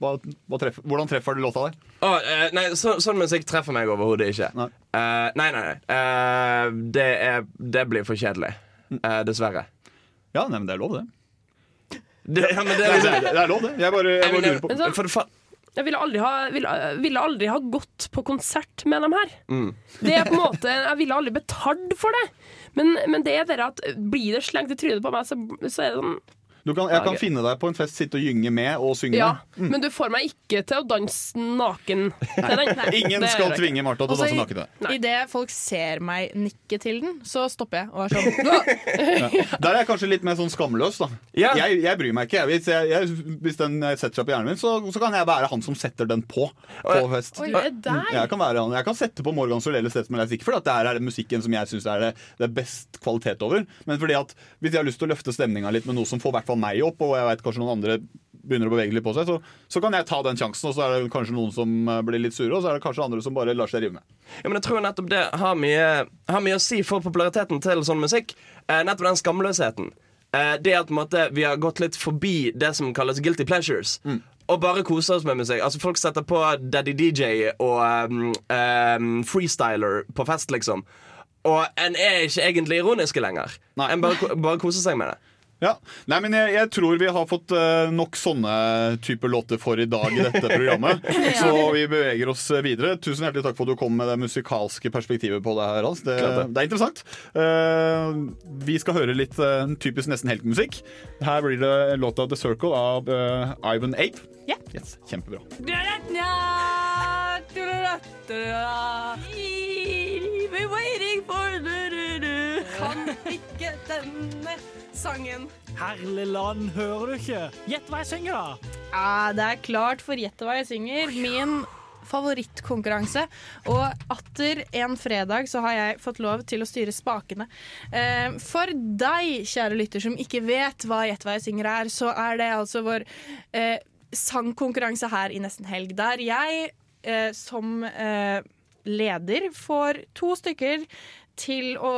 Hva, hva treffer, hvordan treffer du låta der? Oh, uh, nei, så, sånn musikk treffer meg overhodet ikke. Nei, uh, nei, nei. nei. Uh, det, er, det blir for kjedelig. Eh, dessverre. Ja, nei, men det er lov, det. Det, ja, men det, er Det liksom, det er lov, det. Jeg bare, jeg bare lurer på. Men så- For fa Jeg ville aldri, ha, ville, ville aldri ha gått på konsert med dem her. mm. Det er på en måte, Jeg ville aldri betalt for det. Men, men det er det at blir det slengt i trynet på meg, så, så er det sånn kan, jeg kan finne deg på en fest, sitte og gynge med og synge Ja. Mm. men du får meg ikke til å danse naken til den. Nei, Ingen det skal tvinge. Martha til å danse naken. Idet folk ser meg nikke til den, så stopper jeg og er sånn Ja. Der er jeg kanskje litt mer sånn skamløs. da jeg, jeg bryr meg ikke. Hvis, jeg, jeg, hvis den setter seg på hjernen min, så, så kan jeg være han som setter den på. På fest. Oi, er deg. Jeg kan, være han. jeg kan sette på Morgan Solele Stedsmellers, ikke fordi at det her er musikken som jeg syns er det, det er best kvalitet over, men fordi at hvis jeg har lyst til å løfte stemninga litt med noe som får i hvert fall meg opp, og jeg vet kanskje noen andre begynner å bevege litt på seg, så, så kan jeg ta den sjansen, og så er det kanskje noen som eh, blir litt sure, og så er det kanskje andre som bare lar seg rive med. Ja, men jeg tror nettopp det har mye, har mye å si for populariteten til sånn musikk. Eh, nettopp den skamløsheten. Eh, det at måte, vi har gått litt forbi det som kalles guilty pleasures. Og bare koser oss med musikk. Altså Folk setter på Daddy DJ og um, um, freestyler på fest, liksom. Og en er ikke egentlig ironiske lenger. En bare, bare koser seg med det. Ja, Nei, men jeg, jeg tror vi har fått eh, nok sånne typer låter for i dag i dette programmet. Så vi beveger oss videre. Tusen hjertelig takk for at du kom med det musikalske perspektivet på det her, Hans. Det, det. er interessant. Uh, vi skal høre litt uh, typisk nesten heltmusikk. Her blir det låta The Circle av uh, Ivan Ape. Yes, kjempebra. We're waiting for. Kan ikke denne sangen. Herlig land, hører du ikke? Gjett hva jeg synger, da. Ja, det er klart for Gjett hva jeg synger. Min favorittkonkurranse. Og atter en fredag så har jeg fått lov til å styre spakene. Eh, For deg, kjære lytter, som ikke vet hva Gjett hva jeg synger er, så er det altså vår eh, sangkonkurranse her i Nesten Helg, der jeg eh, som eh, leder får to stykker til å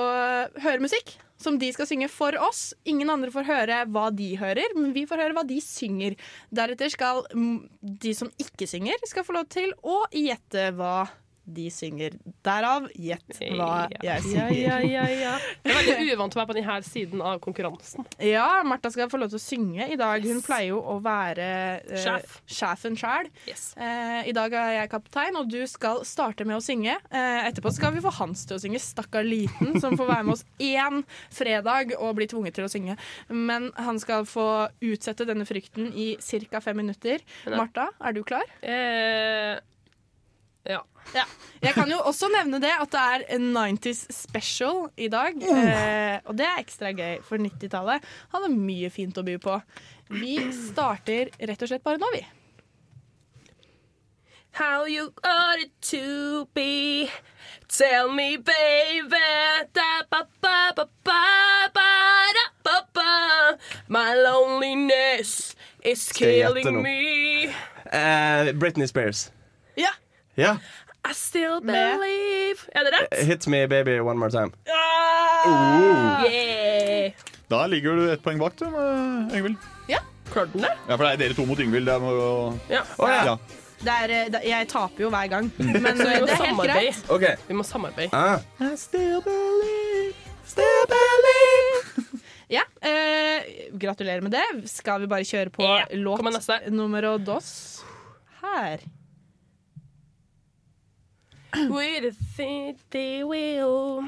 høre musikk. Som de skal synge for oss. Ingen andre får høre hva de hører, men vi får høre hva de synger. Deretter skal de som ikke synger, skal få lov til å gjette hva de synger. Derav gjett hva jeg Ja, synger. ja, ja, ja. Jeg er veldig uvant å være på denne siden av konkurransen. Ja, Martha skal få lov til å synge i dag. Hun pleier jo å være uh, Sjef. sjefen sjæl. Yes. Uh, I dag er jeg kaptein, og du skal starte med å synge. Uh, etterpå skal vi få Hans til å synge. Stakkar liten, som får være med oss én fredag og bli tvunget til å synge. Men han skal få utsette denne frykten i ca. fem minutter. Martha, er du klar? Eh, ja. Ja. Jeg kan jo også nevne det at det er en 90s special i dag. Eh, og det er ekstra gøy, for 90-tallet hadde mye fint å by på. Vi starter rett og slett bare nå, vi. How you ought it to be Tell me baby da, ba, ba, ba, ba, ba, da, ba, ba. My loneliness is Skal jeg gjette killing me Eh, Britney Spears. Ja. Ja. I still believe Er det rett? Hit me baby one more time. Ah, yeah. Da ligger du ett poeng bak, du, Yngvild. Ja. Klarte den det? Ja, for det er dere to mot Yngvild. Det må å... Ja. ja. Det er, eh, jeg taper jo hver gang, Mm. men eh, det er helt greit. Okay. Vi må samarbeide. Ah. I still believe, still believe. Ja, eh, gratulerer med det. Skal vi bare kjøre på låt nummer dos her? With a fifty wheel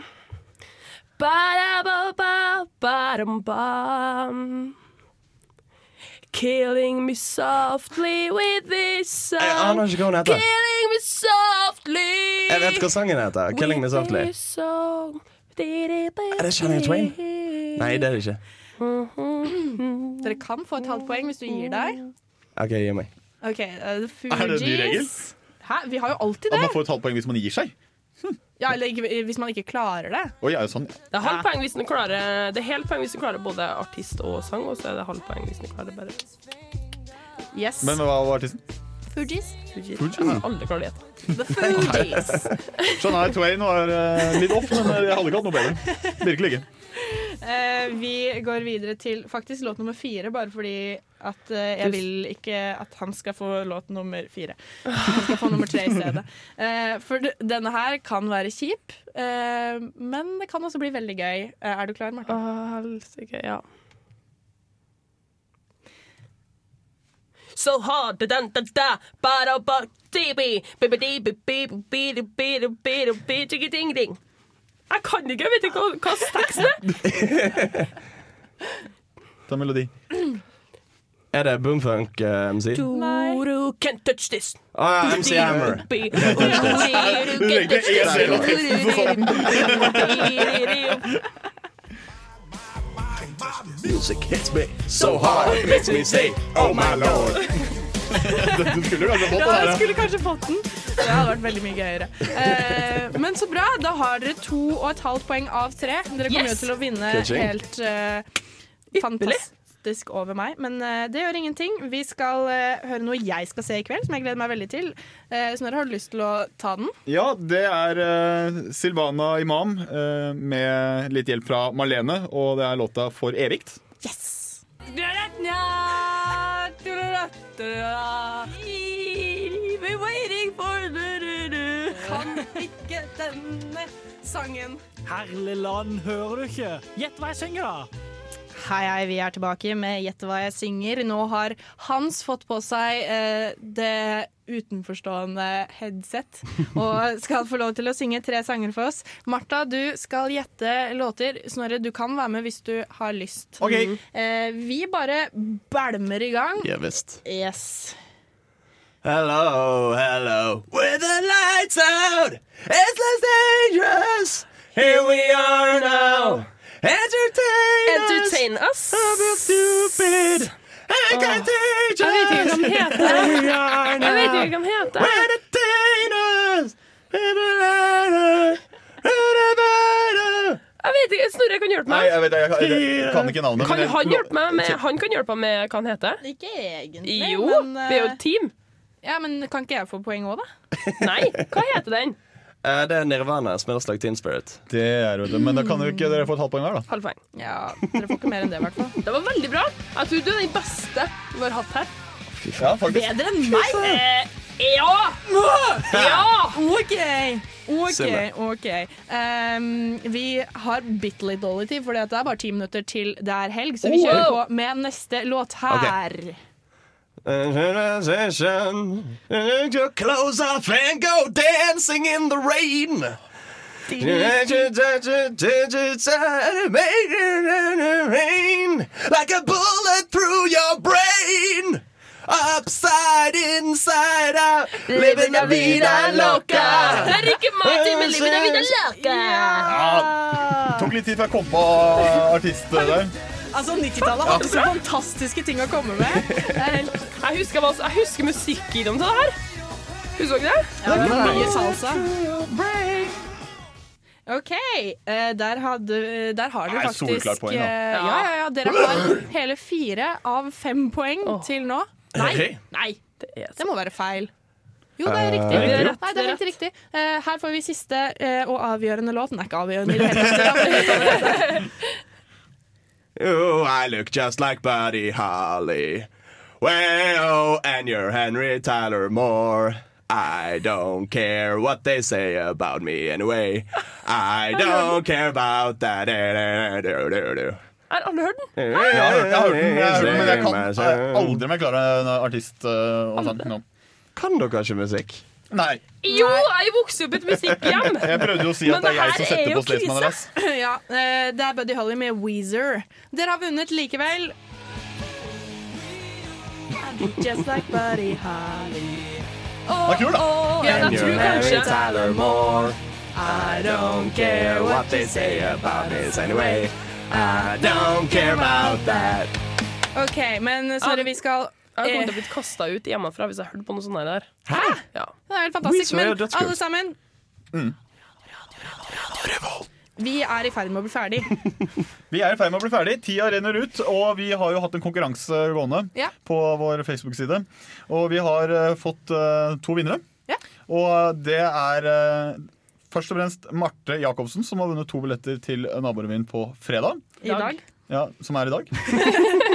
Ba-da-ba-ba-ba-dum-bam Killing me softly with this song Jeg aner ikke hva hun heter. Killing me softly Jeg vet hva sangen heter. 'Killing Me Softly'. Song. Er det Shania Twain? Nei, det er det ikke. Dere kan få et halvt poeng hvis du gir deg. OK, gi meg. Ok, uh, Fugees. Er det en ny regel? Hæ? Vi har jo alltid det. At man får et halvt poeng hvis man gir seg? Ja, eller ikke- hvis man ikke klarer det. Oi, er det sånn? Det er halvt poeng hvis du klarer Det er helt poeng hvis den klarer både artist og sang, og så er det halvt poeng hvis du klarer bare Yes. Men hva var artisten? Fugees. Fugees. Fugees. Jeg har aldri klart å gjette. The Fugees. Shania Twain var uh, litt off, men jeg hadde ikke hatt noe bedre. Virkelig ikke. Uh, vi går videre til faktisk låt nummer fire, bare fordi at eh, jeg vil ikke at han skal få låt nummer fire. Han skal få nummer tre i stedet. Eh, for denne her kan være kjip, eh, men det kan også bli veldig gøy. er du klar, Marte? Helsike, ja. so hard da da da ba da ba Jeg kan ikke, jeg vet ikke hva, hva teksten er. Ta melodi. Er det Boomfunk uh, MC? Du can't touch this. Ah, MC Hammer. Er Music hits me so hard it makes me say Oh my lord. Du skulle kanskje fått Ja, jeg skulle kanskje fått den. Det hadde vært veldig mye gøyere. Eh, men så bra. Da har dere to og et halvt poeng av tre. Dere kommer Yes! jo til å vinne Catching. helt uh, fantastisk over meg. Men eh, det gjør ingenting. Vi skal eh, høre noe jeg skal se i kveld, som jeg gleder meg veldig til. Uh, Snorre, har du lyst til å ta den? Ja, det er eh, Silvana Imam eh, med litt hjelp fra Marlene, og det er låta 'For evigt'. Yes! waiting for du-du-du. Kan ikke denne sangen. Herlig land, hører du ikke? Gjett hva jeg synger, da! Hei, hei, vi er tilbake med Gjette hva jeg synger. Nå har Hans fått på seg eh, det utenforstående headset og skal få lov til å synge tre sanger for oss. Martha, du skal gjette låter. Snorre, du kan være med hvis du har lyst. Ok. Eh, vi bare bælmer i gang. Ja visst. Yes. Hello, hello. With the lights out, it's less dangerous. Here we are now. Entertain, Entertain us. I'm stupid. And contagious. Jeg vet ikke hva den heter. Here we are now. Jeg vet ikke hva den heter. Entertain us. Jeg vet ikke, Snorre kan hjelpe Nei, jeg vet jeg, jeg, jeg kan ikke navnet. Kan han hjelpe meg med Han kan hjelpe meg med hva han heter? Ikke egentlig, Jo, men, uh, det er jo et team. Ja, men kan ikke jeg få poeng òg, da? Nei, hva heter den? Eh, det er Nirvana, Smells Like Teen Spirit. Det er det, men da kan jo ikke dere få et halvt poeng hver, da. Halvt poeng. Ja, dere får ikke mer enn det, i hvert fall. Det var veldig bra. Jeg tror du er den beste vi har hatt her. Ja, faktisk. Bedre enn meg? Eh, ja! Ja! OK. OK. Ok Um, Vi har bitte litt dårlig tid, for det er bare ti minutter til det er helg. Så vi kjører på med neste låt her. Take your clothes off and go dancing in the rain. Like a bullet through your brain. Upside, inside out, living la vida loca. Det er ikke Martin med Living la vida loca. Ja, tok litt tid før jeg kom på artist der. Altså, 90-tallet hadde så fantastiske ting å komme med. Det er helt Jeg husker, hva- jeg husker musikkvideoen til det her. Husker dere det? Ja, det var mye salsa. OK. eh, der, hadde, der har dere faktisk poeng, da. eh, ja, ja, ja, Dere har hele fire av fem poeng til nå. Nei, nei, det må være feil. Jo, det er riktig. Eh, Det er rett. Nei, det er helt riktig. Eh, her får vi siste eh, og avgjørende låt. Den er ikke avgjørende i det hele tatt. Oh, I look just like Buddy Holly. Well, and you're Henry Tyler Moore. I don't care what they say about me anyway. I don't care about that. Har alle hørt den? Hørt, jeg har hørt den, jeg har hørt den, men jeg kan aldri meg klare en artist uh, og sånt. nå. Kan dere ikke musikk? Nei. Jo, jeg vokste opp i et musikkhjem. Jeg prøvde jo å si at det er jeg som er setter på Staysman krise. Ja, eh, det er Buddy Holly med Weezer. Dere har vunnet likevel. Just like Buddy Holly. Den er kul, da. Oh, ja, jeg tror kanskje Tyler Moore. I don't care what they say about this anyway. I don't care about that. OK, men sorry, vi skal Jeg kommer til å blitt bli kasta ut hjemmefra hvis jeg hørte på noe sånt der. Hæ? Ja. Det er helt fantastisk. Men alle sammen Mm. Vi er i ferd med å bli ferdig. Vi er i ferd med å bli ferdig. Tida renner ut, og vi har jo hatt en konkurranse gående Ja. på vår Facebook-side. Og vi har uh, fått uh, to vinnere. Ja. Og det er uh, først og fremst Marte Jacobsen, som har vunnet to billetter til naborevyen på fredag. I dag. Ja, Som er i dag.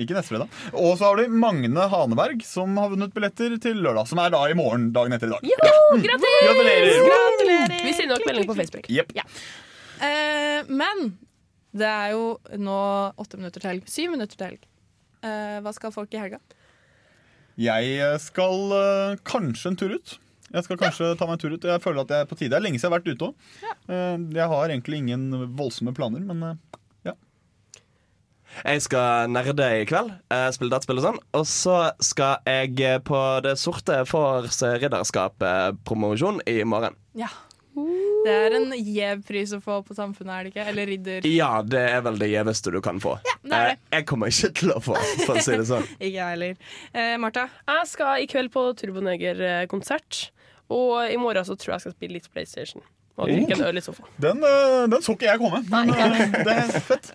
Ikke neste fredag. Og så har du Magne Haneberg, som har vunnet billetter til lørdag. Som er da i morgen, dagen etter i dag. Jo, gratulerer! Gratulerer! Gratulerer! Vi sender nok melding på Facebook. Yep. Ja. Uh, men det er jo nå åtte minutter til helg. Syv minutter til helg. Uh, hva skal folk i helga? Jeg eh, skal uh, kanskje en tur ut. Jeg skal kanskje ta meg en tur ut. Jeg føler at jeg er på tide. Det er lenge siden jeg har vært ute òg. Jeg har egentlig ingen voldsomme planer, men Jeg skal nerde i kveld, eh, spille dataspill og sånn. Og så skal jeg eh, på Det sorte fårs ridderskap-promosjon i morgen. Ja. Det er en gjev pris å få på Samfunnet, er det ikke? Eller ridder. Ja, det er vel det gjeveste du kan få. det er det. Eh, Jeg kommer ikke til å få, for å si det sånn. Ikke jeg heller. Eh, Martha? Jeg skal i kveld på Turboneger-konsert. Og i morgen så tror jeg jeg skal spille litt PlayStation. Og drikke en øl i sofaen. den, den så ikke jeg komme. Men det er fett.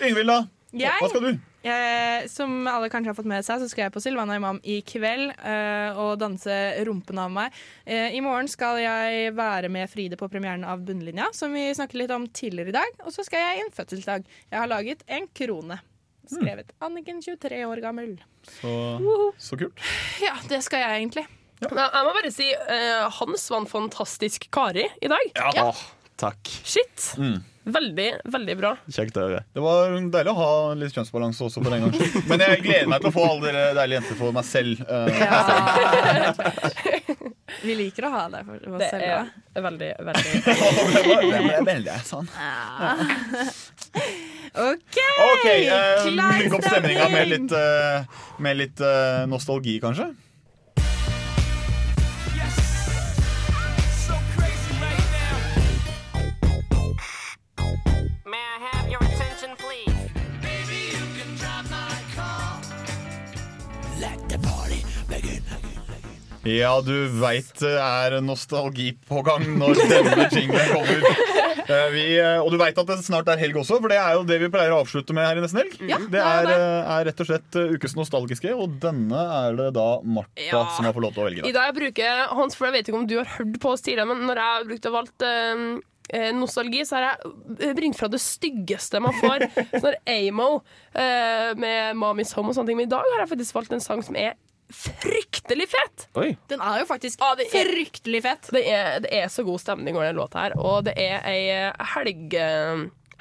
Yngvild, da? Jeg? Hva skal du? Jeg, som alle kanskje har fått med seg, så skal jeg på Silvana Imam i kveld øh, og danse rumpen av meg. Eh, I morgen skal jeg være med Fride på premieren av Bunnlinja, som vi snakket litt om tidligere i dag. Og så skal jeg i en fødselsdag. Jeg har laget en krone. Skrevet Anniken, 23 år gammel. Så, så kult. Ja, det skal jeg egentlig. Ja. Jeg må bare si uh, Hans var en fantastisk Kari i dag. Åh, takk. Shit. Mm. Veldig, veldig bra. Kjekt å høre. Det var deilig å ha litt kjønnsbalanse også for den gangs skyld. Men jeg gleder meg til å få alle dere deilige jenter for meg selv. Ja. Vi liker å ha deg for oss Det selv. er da. veldig, veldig Det ble veldig sånn. OK! okay eh, klar bygg opp stemninga med litt, eh, med litt eh, nostalgi, kanskje. Ja, du veit det er nostalgi på gang når denne jinglen kommer. Eh, Vi, eh, og du veit at det snart er helg også, for det er jo det vi pleier å avslutte med her i Nesten helg. Ja, det er er, eh, rett og slett eh, ukes nostalgiske, og denne er det da Martha Ja. som har fått lov til å velge. I Da. dag jeg bruker Hans, for jeg vet ikke om du har hørt på oss tidligere, men når jeg brukte valgt um, eh, nostalgi, så har jeg bringt fra det styggeste man får. Sånn amo eh, med Mamis Home og sånne ting. Men i dag har jeg faktisk valgt en sang som er fryktelig fet! Den er jo faktisk det er, fryktelig fett. Det er, det er så god stemning over den låta her, og det er ei helge,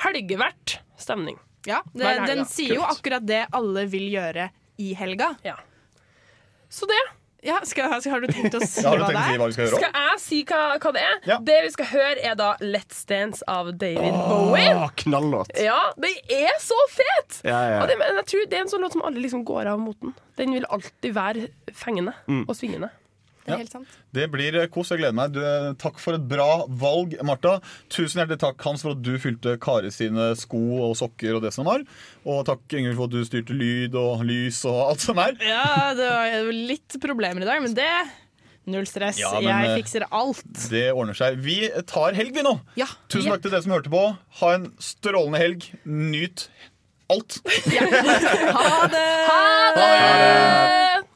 helgevert stemning. Ja, det, den sier sier jo akkurat det alle vil gjøre i helga. Så det. Ja, skal, har du tenkt å si Ja, hva det er? vi skal jeg si hva, hva det er? Det vi skal høre, er da Let's Dance av David Bowie. knallåt. Ja, den er så fet! Ja, ja. Og det, men jeg tror det er en sånn låt som alle liksom går av moten. Den vil alltid være fengende Mm. og svingende. Det er helt sant. Det blir eh, kos. Jeg gleder meg. Du, eh, takk for et bra valg, Marta. Tusen hjertelig takk, Hans, for at du fylte Kari sine sko og sokker og det som var. Og takk, Ingrid, for at du styrte lyd og lys og alt som er. Ja, det var litt problemer i dag, men det Null stress. Ja, men, jeg fikser alt. Det ordner seg. Vi tar helg, vi nå. Ja. Tusen takk til dere som hørte på. Ha en strålende helg. Nyt alt. Ha det! Ha det!